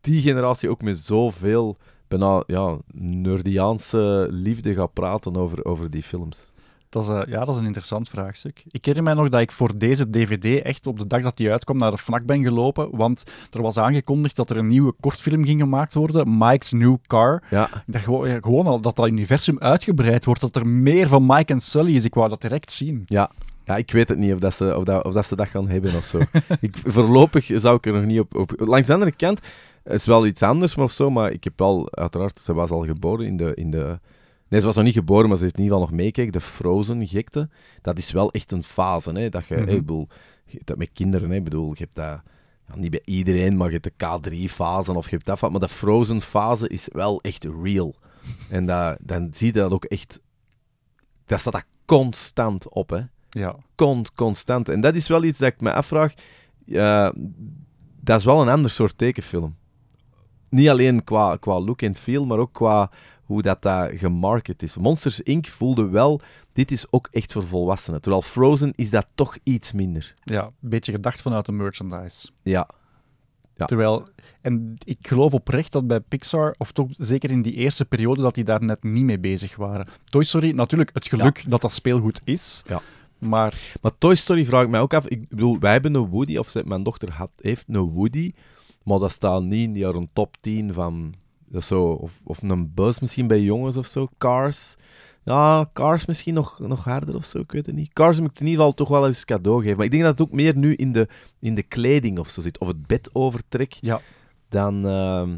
die generatie ook met zoveel bijna ja, nerdiaanse liefde gaat praten over, over die films. Dat is, uh, ja, dat is een interessant vraagstuk. Ik herinner mij nog dat ik voor deze DVD echt op de dag dat die uitkwam naar de FNAC ben gelopen, want er was aangekondigd dat er een nieuwe kortfilm ging gemaakt worden, Mike's New Car. Ja. Ik dacht gewoon, ja, gewoon al dat dat universum uitgebreid wordt, dat er meer van Mike en Sully is. Ik wou dat direct zien. Ja, ja, ik weet het niet of, dat ze, of, dat, of dat ze dat gaan hebben of zo. [laughs] ik, voorlopig zou ik er nog niet op, op... Langs de andere kant is wel iets anders of zo, maar ik heb wel, uiteraard, ze was al geboren in de... In de nee, ze was nog niet geboren, maar ze heeft in ieder geval nog meekijken. De Frozen-gekte, dat is wel echt een fase, hè. Dat je, mm -hmm. hey, bedoel, je dat met kinderen, hè. bedoel, je hebt dat... Ja, niet bij iedereen, maar je hebt de K3-fase of je hebt dat, maar de Frozen-fase is wel echt real. En dat, dan zie je dat ook echt... Dat staat dat constant op, hè. Ja. Con constant. En dat is wel iets dat ik me afvraag. Uh, dat is wel een ander soort tekenfilm. Niet alleen qua, qua look en feel, maar ook qua hoe dat, dat gemarket is. Monsters Inc. voelde wel, dit is ook echt voor volwassenen. Terwijl Frozen is dat toch iets minder. Ja, een beetje gedacht vanuit de merchandise. Ja, Ja. Terwijl, en ik geloof oprecht dat bij Pixar, of toch zeker in die eerste periode, dat die daar net niet mee bezig waren. Toy Story, natuurlijk het geluk dat dat speelgoed is, Ja. maar Maar Toy Story vraag ik mij ook af. Ik bedoel, wij hebben een Woody, of mijn dochter had, heeft een Woody, maar dat staat niet in die top 10 van. Zo, of, of een Buzz misschien bij jongens of zo. Cars. Ja, Cars misschien nog, nog harder of zo, ik weet het niet. Cars moet ik in ieder geval toch wel eens cadeau geven. Maar ik denk dat het ook meer nu in de, in de kleding of zo zit. Of het bed overtrek. ja, Dan. ehm,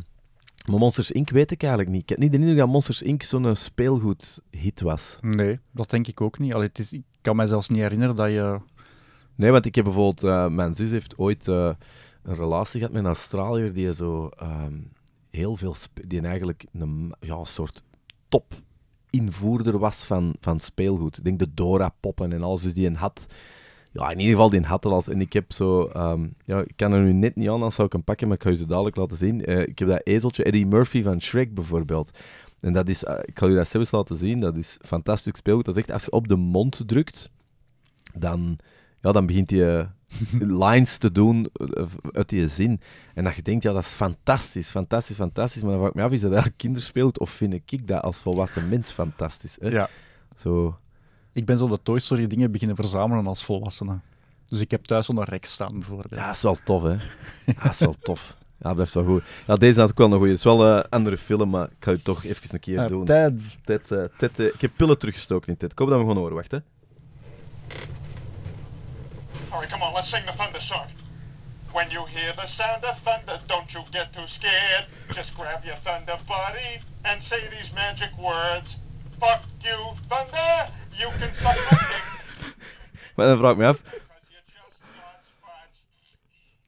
maar Monsters Inc. weet ik eigenlijk niet. Ik heb niet de indruk dat Monsters Inc. zo'n speelgoed-hit was. nee, dat denk ik ook niet. Allee, het is, ik kan mij zelfs niet herinneren dat je... Nee, want ik heb bijvoorbeeld... eh, mijn zus heeft ooit eh, een relatie gehad met een Australiër die zo ehm, heel veel... Die eigenlijk een ja, soort top invoerder was van, van speelgoed. Ik denk de Dora-poppen en alles. Dus die een had... Ja, in ieder geval die had er. En ik heb zo... ehm, ja, ik kan er nu net niet aan, dan zou ik hem pakken, maar ik ga je zo dadelijk laten zien. Eh, ik heb dat ezeltje, Eddie Murphy van Shrek bijvoorbeeld. En dat is... eh, ik ga je dat zelfs laten zien. Dat is fantastisch speelgoed. Dat echt, als je op de mond drukt, dan, ja, dan begint je [laughs] lines te doen eh, uit die zin. En dat je denkt, ja, dat is fantastisch, fantastisch, fantastisch. Maar dan vraag ik me af, is dat eigenlijk kinderspeelgoed of vind ik dat als volwassen mens fantastisch? Hè? Ja, Zo, ik ben zo de Toy Story dingen beginnen verzamelen als volwassene. Dus ik heb thuis zo'n rek staan, bijvoorbeeld. ja, dat is wel tof, hè. Ja, dat is wel tof. Ja, dat blijft wel goed. Ja, deze had ik wel een goeie. Het is wel een andere film, maar ik ga het toch even een keer Eh, doen. Ted. Ted, eh, Ted, eh, ik heb pillen teruggestoken in Ted. Ik hoop dat we gewoon horen. Wacht, hè. All right, come on, let's sing the thunder song. When you hear the sound of thunder, don't you get too scared. Just grab your thunder buddy and say these magic words. Fuck you, thunder. You can suck my dick [laughs] Maar dan vraag ik me af,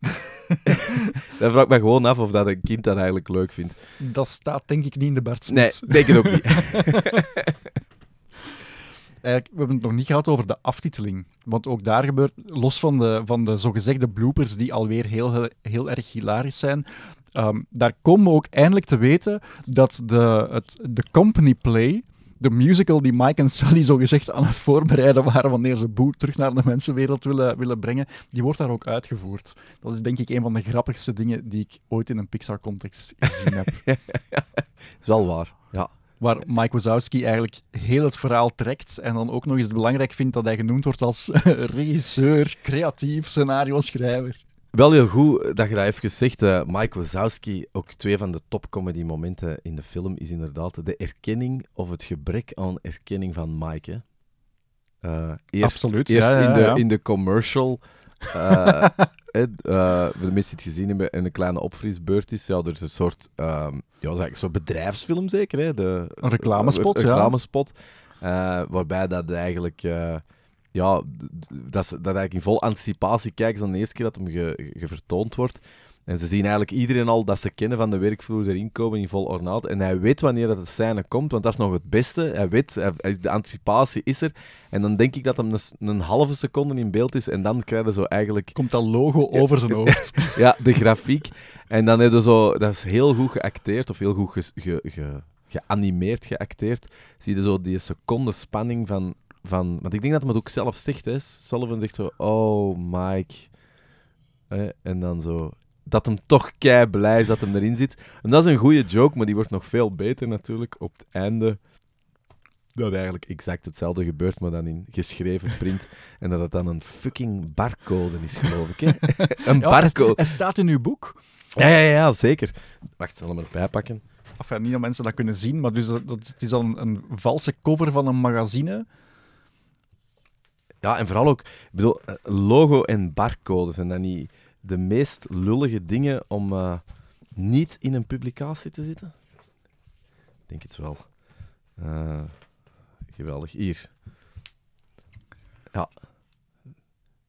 [laughs] dan vraag ik me gewoon af of dat een kind dat eigenlijk leuk vindt. Dat staat denk ik niet in de Bart Nee, denk het ook niet. [laughs] Eigenlijk, we hebben het nog niet gehad over de aftiteling. Want ook daar gebeurt, los van de, van de zogezegde bloopers die alweer heel, heel, erg hilarisch zijn, ehm, daar komen we ook eindelijk te weten dat de, het, de company play, de musical die Mike en Sully zogezegd aan het voorbereiden waren wanneer ze Boo terug naar de mensenwereld willen, willen brengen, die wordt daar ook uitgevoerd. Dat is denk ik een van de grappigste dingen die ik ooit in een Pixar-context gezien heb. [laughs] is wel waar. Ja. Waar Mike Wazowski eigenlijk heel het verhaal trekt en dan ook nog eens belangrijk vindt dat hij genoemd wordt als [laughs] regisseur, creatief, scenario-schrijver. Wel heel goed dat je dat even zegt. eh, Mike Wazowski, ook twee van de topcomedy momenten in de film, is inderdaad de erkenning of het gebrek aan erkenning van Mike. Eh, eerst, Absoluut, Eerst ja, ja, in, de, ja. in de commercial. eh, [laughs] hè, eh, voor de mensen die het gezien hebben en een kleine opfrisbeurt is, ja, er is een soort, ehm, ja, een soort bedrijfsfilm zeker. Hè? De, Een reclamespot, een ja. reclamespot, eh, waarbij dat eigenlijk... eh, ja, dat, dat eigenlijk in vol anticipatie kijken dan de eerste keer dat hem ge, ge- vertoond wordt. En ze zien eigenlijk iedereen al dat ze kennen van de werkvloer erin komen in vol ornaat. En hij weet wanneer dat de scène komt, want dat is nog het beste. Hij weet, hij- de anticipatie is er. En dan denk ik dat hem een, s- een halve seconde in beeld is. En dan krijgen ze eigenlijk Komt dat logo over zijn hoofd. [laughs] ja, de grafiek. En dan heb je zo, dat is heel goed geacteerd, of heel goed ge, ge, ge- geanimeerd geacteerd. Zie je zo die seconde spanning van, van. Want ik denk dat hij het ook zelf zegt, hè. Sullivan zegt zo: Oh, Mike. En dan zo. Dat hem toch kei blij is dat hem erin zit. En dat is een goede joke, maar die wordt nog veel beter natuurlijk op het einde. Dat eigenlijk exact hetzelfde gebeurt, maar dan in geschreven print. [laughs] En dat het dan een fucking barcode is, geloof ik. Hè? [laughs] een Ja, barcode. Hij staat in uw boek. Ja, ja, ja, zeker. Wacht, ik zal hem erbij pakken. Enfin, niet dat mensen dat kunnen zien, maar dus dat, dat- het is dan een valse cover van een magazine. Ja, en vooral ook, ik bedoel, eh, logo en barcode zijn dan niet de meest lullige dingen om eh, niet in een publicatie te zitten? Ik denk het wel. Eh, geweldig. Hier. Ja.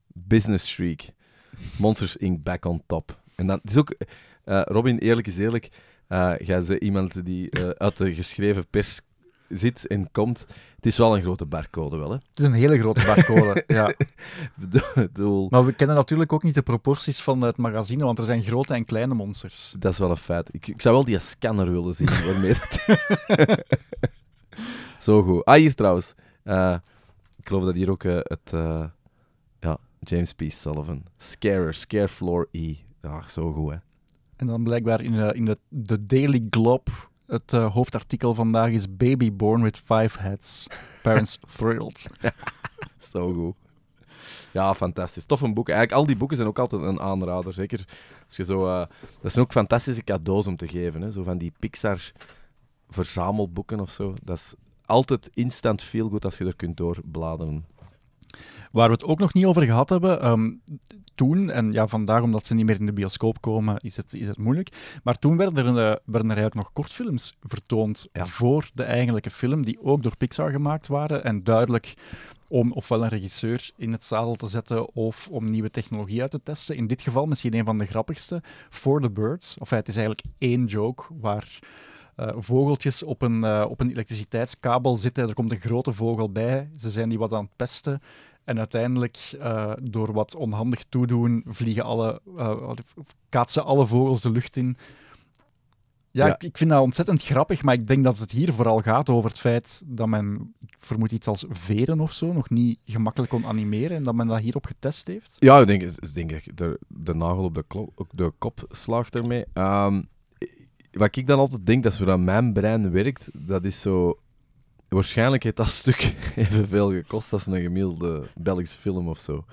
Business Shriek. Monsters Inc. Back on Top. En dan, is ook, eh, Robin, eerlijk is eerlijk, jij bent iemand die uit de geschreven pers zit en komt, het is wel een grote barcode wel, hè. Het is een hele grote barcode, [laughs] ja. Bedoel, Maar we kennen natuurlijk ook niet de proporties van het magazine, want er zijn grote en kleine monsters. dat is wel een feit. Ik, ik zou wel die scanner willen zien waarmee dat... [laughs] Zo goed. Ah, hier trouwens. Eh, ik geloof dat hier ook eh, het... eh, ja, James P. Sullivan. Scarer, Scare Floor E. Ja, zo goed, hè. En dan blijkbaar in, in de, de Daily Globe, het eh, hoofdartikel vandaag is Baby Born with Five Heads. Parents [laughs] Thrilled. Zo goed. Ja, fantastisch. Tof een boek. Eigenlijk, al die boeken zijn ook altijd een aanrader. Zeker als je zo... eh, dat zijn ook fantastische cadeaus om te geven. Hè? Zo van die Pixar verzamelboeken of zo. Dat is altijd instant feel good als je er kunt doorbladeren. Waar we het ook nog niet over gehad hebben, ehm, toen, en ja, vandaag omdat ze niet meer in de bioscoop komen, is het, is het moeilijk. Maar toen werden er, eh, werden er eigenlijk nog kortfilms vertoond Ja. voor de eigenlijke film, die ook door Pixar gemaakt waren. En duidelijk om ofwel een regisseur in het zadel te zetten of om nieuwe technologie uit te testen. In dit geval misschien een van de grappigste, For the Birds. Of het is eigenlijk één joke waar eh, vogeltjes op een, eh, op een elektriciteitskabel zitten. Er komt een grote vogel bij. Ze zijn die wat aan het pesten. En uiteindelijk, eh, door wat onhandig toedoen, vliegen alle, eh, kaatsen alle vogels de lucht in. Ja, Ja. Ik, ik vind dat ontzettend grappig, maar ik denk dat het hier vooral gaat over het feit dat men, ik vermoed iets als veren of zo, nog niet gemakkelijk kon animeren en dat men dat hierop getest heeft. Ja, ik denk, ik denk je de, de nagel op de, klo- op de kop slaagt ermee. Ehm, wat ik dan altijd denk, dat is hoe dat mijn brein werkt, dat is zo... Waarschijnlijk heeft dat stuk [laughs] evenveel gekost als een gemiddelde Belgische film of zo.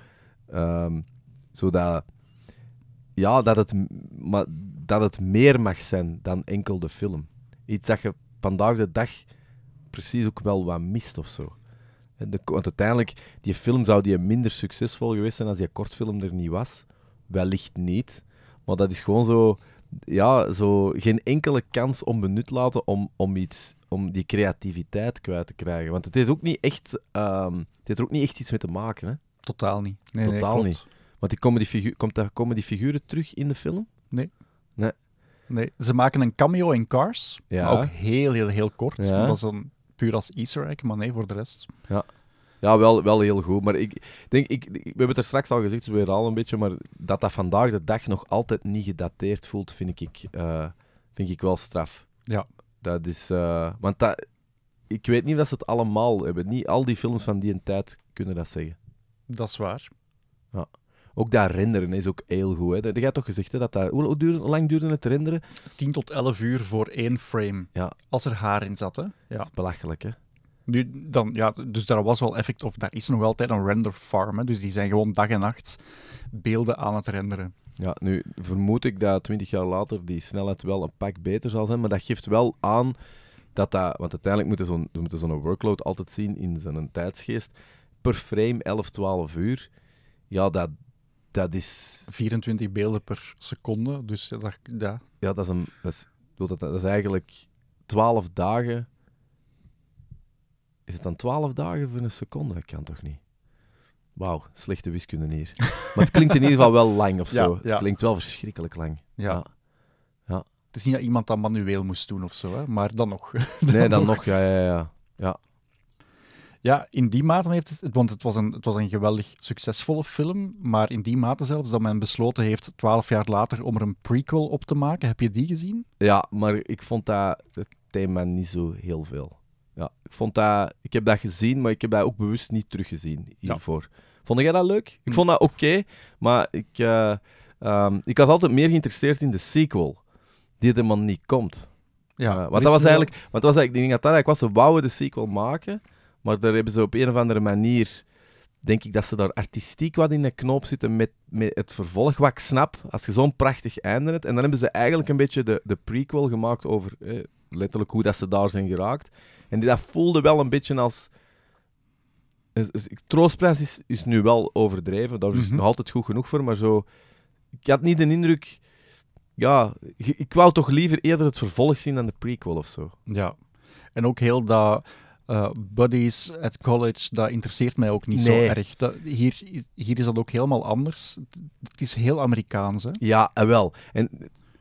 Ehm, zodat... Ja, dat het, maar, dat het meer mag zijn dan enkel de film. Iets dat je vandaag de dag precies ook wel wat mist of zo. Want uiteindelijk, die film zou die minder succesvol geweest zijn als die kortfilm er niet was. Wellicht niet. Maar dat is gewoon zo, ja, zo geen enkele kans onbenut laten om, om, iets, om die creativiteit kwijt te krijgen. Want het is ook niet echt, ehm, het heeft er ook niet echt iets mee te maken. Hè? Totaal niet. Nee, nee, Totaal niet. Want die comedy figuur, komt daar, komen die figuren terug in de film? Nee, ze maken een cameo in Cars, Ja. maar ook heel, heel, heel kort. Ja. Dat is dan puur als easter egg, maar nee, voor de rest. Ja, wel, wel heel goed. Maar ik denk, ik, ik- we hebben het er straks al gezegd, weer al een beetje, maar dat dat vandaag de dag nog altijd niet gedateerd voelt, vind ik, eh, vind ik wel straf. Ja. Dat is, eh, want dat, ik weet niet of ze het allemaal hebben. Niet al die films van die tijd kunnen dat zeggen. Dat is waar. Ook dat renderen is ook heel goed. Hè. Dat, jij toch gezegd hè, dat dat... Hoe, hoe, duurde- hoe lang duurde het renderen? 10 tot 11 uur voor één frame. Ja. Als er haar in zat, hè. Dat Ja. is belachelijk, hè. Nu, dan, ja, dus daar was wel effect, of daar is nog altijd een render farm. Hè, dus die zijn gewoon dag en nacht beelden aan het renderen. Ja, nu vermoed ik dat 20 jaar later die snelheid wel een pak beter zal zijn, maar dat geeft wel aan dat dat... Want uiteindelijk moeten zo'n, moeten zo'n workload altijd zien in zijn tijdsgeest. Per frame 11, 12 uur. Ja, dat, dat is... 24 beelden per seconde. Dus dat, ja, Ja, dat is, een, is, dat is eigenlijk 12 dagen... Is het dan 12 dagen voor een seconde? Dat kan toch niet? Wauw, slechte wiskunde hier. [laughs] maar het klinkt in ieder geval wel lang of zo. ja. Het klinkt wel verschrikkelijk lang. ja. Ja. Het is niet dat iemand dat manueel moest doen of zo, hè, maar dan nog. [laughs] Nee, dan nog, ja, ja, ja. ja. Ja, in die mate heeft het, want het was, een, het was een geweldig succesvolle film, maar in die mate zelfs dat men besloten heeft, twaalf jaar later, om er een prequel op te maken. Heb je die gezien? Ja, maar ik vond dat het thema niet zo heel veel. Ja, ik vond dat... Ik heb dat gezien, maar ik heb dat ook bewust niet teruggezien hiervoor. Vond jij dat leuk? Ik vond dat oké, maar ik, eh, ehm, ik was altijd meer geïnteresseerd in de sequel, die er maar niet komt. Ja, Eh, want dat was eigenlijk... Want dat was eigenlijk, ik denk dat dat eigenlijk was, ze wouden de sequel maken, maar daar hebben ze op een of andere manier... Denk ik dat ze daar artistiek wat in de knoop zitten met, met het vervolg. Wat ik snap, als je zo'n prachtig einde hebt. En dan hebben ze eigenlijk een beetje de, de prequel gemaakt over eh, letterlijk hoe dat ze daar zijn geraakt. En dat voelde wel een beetje als. is- is- Troostprijs is, is nu wel overdreven, daar is Mhm. nog altijd goed genoeg voor. Maar zo. Ik had niet de indruk. Ja, ik, ik wou toch liever eerder het vervolg zien dan de prequel of zo. Ja. En ook heel dat eh, buddies at college, dat interesseert mij ook niet zo erg. Dat, hier, is- hier is dat ook helemaal anders. Het, is heel Amerikaans, hè? Ja, en wel. En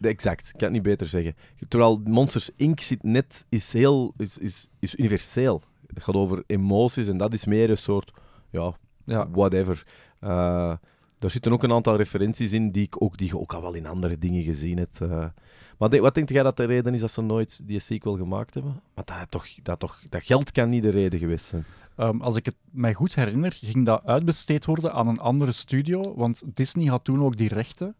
exact, ik kan het niet beter zeggen. Terwijl Monsters Inc. zit net, is heel, is, is, is universeel. Het gaat over emoties en dat is meer een soort, ja, Ja. whatever. Eh, daar zitten ook een aantal referenties in die, ik ook, die je ook al wel in andere dingen gezien hebt. eh. Maar wat denk jij dat de reden is dat ze nooit die sequel gemaakt hebben? Maar dat, toch, dat, toch, dat geld kan niet de reden geweest zijn. Ehm, als ik het mij goed herinner, ging dat uitbesteed worden aan een andere studio, want Disney had toen ook die rechten.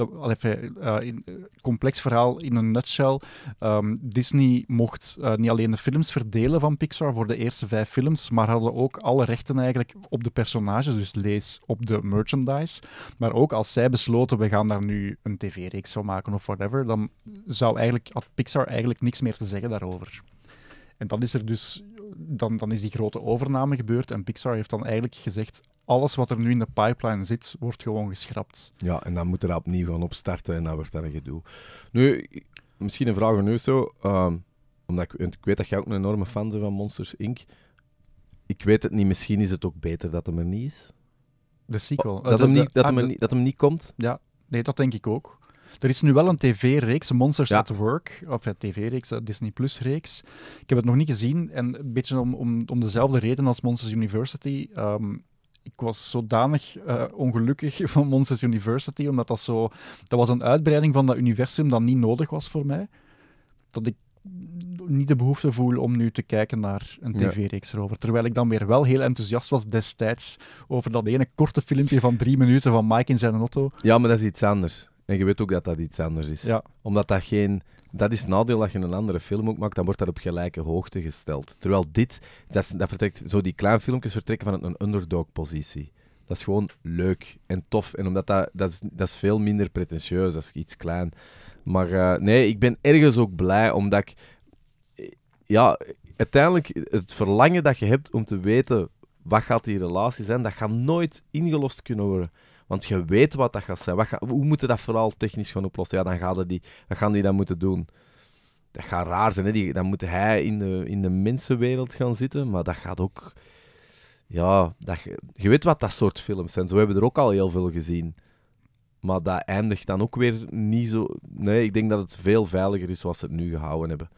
Al even, eh, in, eh, complex verhaal in een nutshell. Ehm, Disney mocht eh, niet alleen de films verdelen van Pixar voor de eerste vijf films, maar hadden ook alle rechten eigenlijk op de personages, dus lees op de merchandise. Maar ook als zij besloten, we gaan daar nu een tv-reeks van maken of whatever, dan zou eigenlijk, had Pixar eigenlijk niks meer te zeggen daarover. En dan is er dus dan, dan is die grote overname gebeurd en Pixar heeft dan eigenlijk gezegd alles wat er nu in de pipeline zit, wordt gewoon geschrapt. Ja, en dan moet er opnieuw gaan opstarten en dan wordt dat een gedoe. Nu, misschien een vraag aan u zo. ehm, omdat ik, ik weet dat jij ook een enorme fan bent van Monsters Inc. Ik weet het niet, misschien is het ook beter dat hem er niet is. De sequel. Oh, Eh, dat, de- hem de- niet, dat, ah, hem de- niet, dat hem niet komt. Nee, dat denk ik ook. Er is nu wel een tv-reeks, Monsters Ja. at Work, of ja, tv-reeks, een Disney Plus-reeks. Ik heb het nog niet gezien en een beetje om, om, om dezelfde reden als Monsters University. Ehm, ik was zodanig eh, ongelukkig [laughs] van Monsters University, omdat dat zo... Dat was een uitbreiding van dat universum dat niet nodig was voor mij. Dat ik niet de behoefte voel om nu te kijken naar een tv-reeks erover. Terwijl ik dan weer wel heel enthousiast was destijds over dat ene korte filmpje van drie minuten van Mike in zijn auto. Ja, maar dat is iets anders. En je weet ook dat dat iets anders is. Ja. Omdat dat geen... Dat is het nadeel dat je een andere film ook maakt, dan wordt dat op gelijke hoogte gesteld. Terwijl dit, dat, vertrekt, zo die kleine filmpjes vertrekken vanuit een underdog-positie. Dat is gewoon leuk en tof. En omdat dat, dat, is, dat is veel minder pretentieus, dat is iets klein. Maar eh, nee, ik ben ergens ook blij, omdat ik... eh, Ja, uiteindelijk, het verlangen dat je hebt om te weten wat gaat die relatie zijn, dat gaat nooit ingelost kunnen worden. Want je weet wat dat gaat zijn. Wat ga- hoe moeten dat vooral technisch gaan oplossen? Ja, dan, het die, dan gaan die dat moeten doen. Dat gaat raar zijn. Hè? Die, dan moet hij in de, in de mensenwereld gaan zitten. Maar dat gaat ook... Ja, dat, je, weet wat dat soort films zijn. Zo hebben we er ook al heel veel gezien. Maar dat eindigt dan ook weer niet zo... Nee, ik denk dat het veel veiliger is zoals ze het nu gehouden hebben.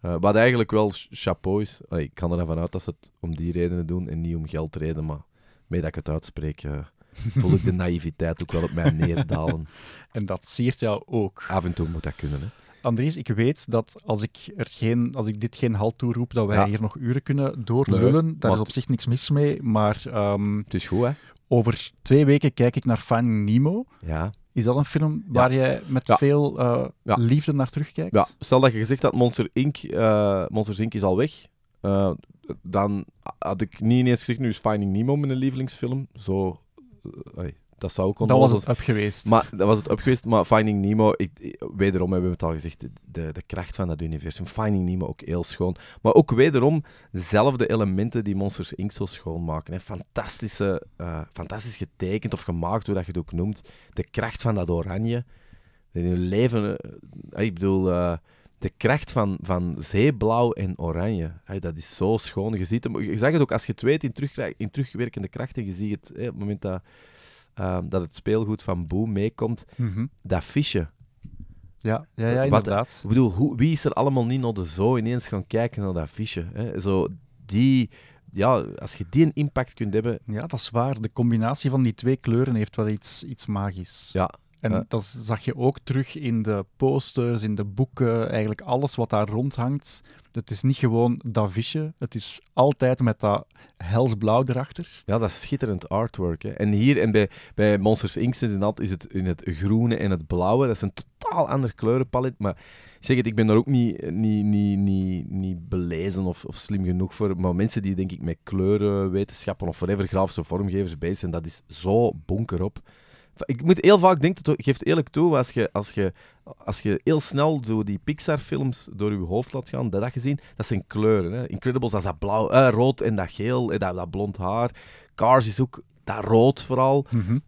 Eh, wat eigenlijk wel ch- chapeau is. Ik kan er dan vanuit dat ze het om die redenen doen en niet om geldreden. Maar mee dat ik het uitspreek, eh, voel ik de naïviteit ook wel op mij neerdalen. [laughs] En dat siert jou ook. Af en toe moet dat kunnen. Hè. Andries, ik weet dat als ik, er geen, als ik dit geen halt toeroep, dat wij Ja. hier nog uren kunnen doorlullen. Nee, Daar is op zich niks mis mee. Maar ehm, Het is goed, hè? over twee weken kijk ik naar Finding Nemo. Ja. Is dat een film waar jij met Ja. veel eh, liefde naar terugkijkt? ja. Stel dat je gezegd had, Monster Inc. eh, Monsters Inc. is al weg. eh, dan had ik niet ineens gezegd, nu is Finding Nemo mijn lievelingsfilm. Zo... allee, dat zou ook dat was het up geweest. Maar dat was het up geweest. Maar Finding Nemo, ik, ik- wederom hebben we het al gezegd, de, de kracht van dat universum. Finding Nemo ook heel schoon. Maar ook wederom dezelfde elementen die Monsters Inc. zo schoon maken. Hè. Fantastische, eh, fantastisch getekend of gemaakt, hoe dat je het ook noemt. De kracht van dat oranje. In je leven, eh, ik bedoel, eh, de kracht van, van zeeblauw en oranje. Dat is zo schoon. Je, ziet hem, je zag het ook als je het weet in, in terugwerkende kracht. En je ziet het op het moment dat, eh, dat het speelgoed van Boom meekomt Mhm. dat visje. Ja, ja, ja, Wat- inderdaad. Ik bedoel, hoe, wie is er allemaal niet naar de zoo ineens gaan kijken naar dat visje? Hè? Zo, die, ja, als je die een impact kunt hebben, Ja, dat is waar. De combinatie van die twee kleuren heeft wel iets, iets magisch. ja, En Ja. dat zag je ook terug in de posters, in de boeken, eigenlijk alles wat daar rondhangt. Het is niet gewoon dat visje, het is altijd met dat helsblauw erachter. ja, dat is schitterend artwork. Hè? En hier en bij, bij Monsters Inc. is het, is het in het groene en het blauwe. Dat is een totaal ander kleurenpalet. Maar ik zeg het, ik ben daar ook niet, niet, niet, niet, niet belezen of, of slim genoeg voor. Maar mensen die denk ik met kleurenwetenschappen of whatever grafische vormgevers bezig zijn, dat is zo bonker op. Ik moet heel vaak denken, ik geef het eerlijk toe, als je, als je, als je heel snel zo die Pixar-films door je hoofd laat gaan, dat dat gezien, dat zijn kleuren. Hè. Incredibles, dat is dat blauw, eh, rood en dat geel, eh, dat, dat blond haar. Cars is ook dat rood vooral.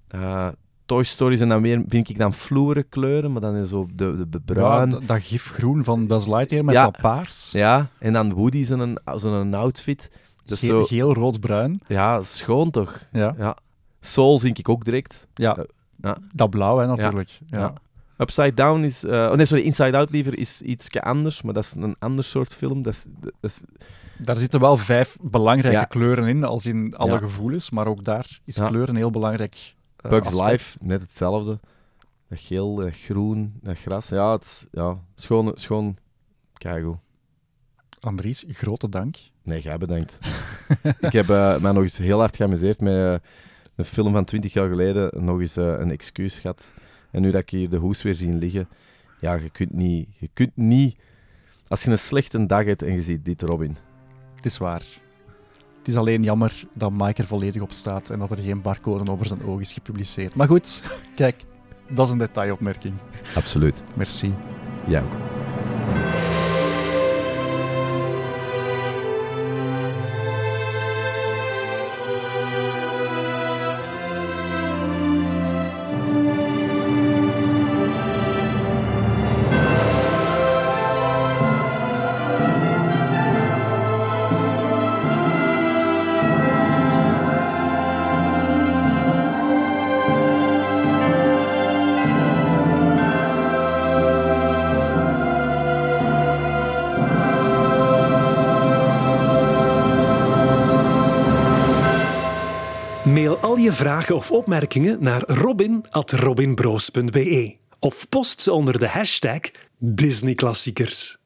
Eh, Toy Story zijn dan weer, vind ik dan vloeren kleuren, maar dan is zo de, de, de bruin. Ja, dat, gifgroen van Buzz Lightyear met Ja. dat paars. Ja, en dan Woody zijn zo'n outfit. Dat is Ge- zo, Geel, rood, bruin. ja, schoon toch? Ja. Ja. Soul zie ik ook direct. Ja. Eh, ja. Dat blauw, hè, natuurlijk. Ja. Upside Down is... eh, oh nee, sorry, Inside Out liever is iets anders, maar dat is een ander soort film. Dat is, dat is, Daar zitten wel vijf belangrijke Ja. kleuren in, als in alle Ja. gevoelens, maar ook daar is Ja. kleur een heel belangrijk eh, Bugs aspect. Life, net hetzelfde. Dat geel, dat groen, dat gras. Ja, het is ja, schoon, schoon keigoed. Andries, grote dank. Nee, jij bedankt. [laughs] ik heb mij nog eens heel hard geamuseerd met een film van 20 jaar geleden. Nog eens eh, een excuus gehad. En nu dat ik hier de hoes weer zie liggen. Ja, je kunt niet... Je kunt niet als je een slechte dag hebt en je ziet dit, Robin. Het is waar. Het is alleen jammer dat Mike er volledig op staat en dat er geen barcode over zijn oog is gepubliceerd. Maar goed, [laughs] kijk, dat is een detailopmerking. Absoluut. Merci. Ook. Of opmerkingen naar robin.robinbroos.be of post ze onder de hashtag Disneyklassiekers.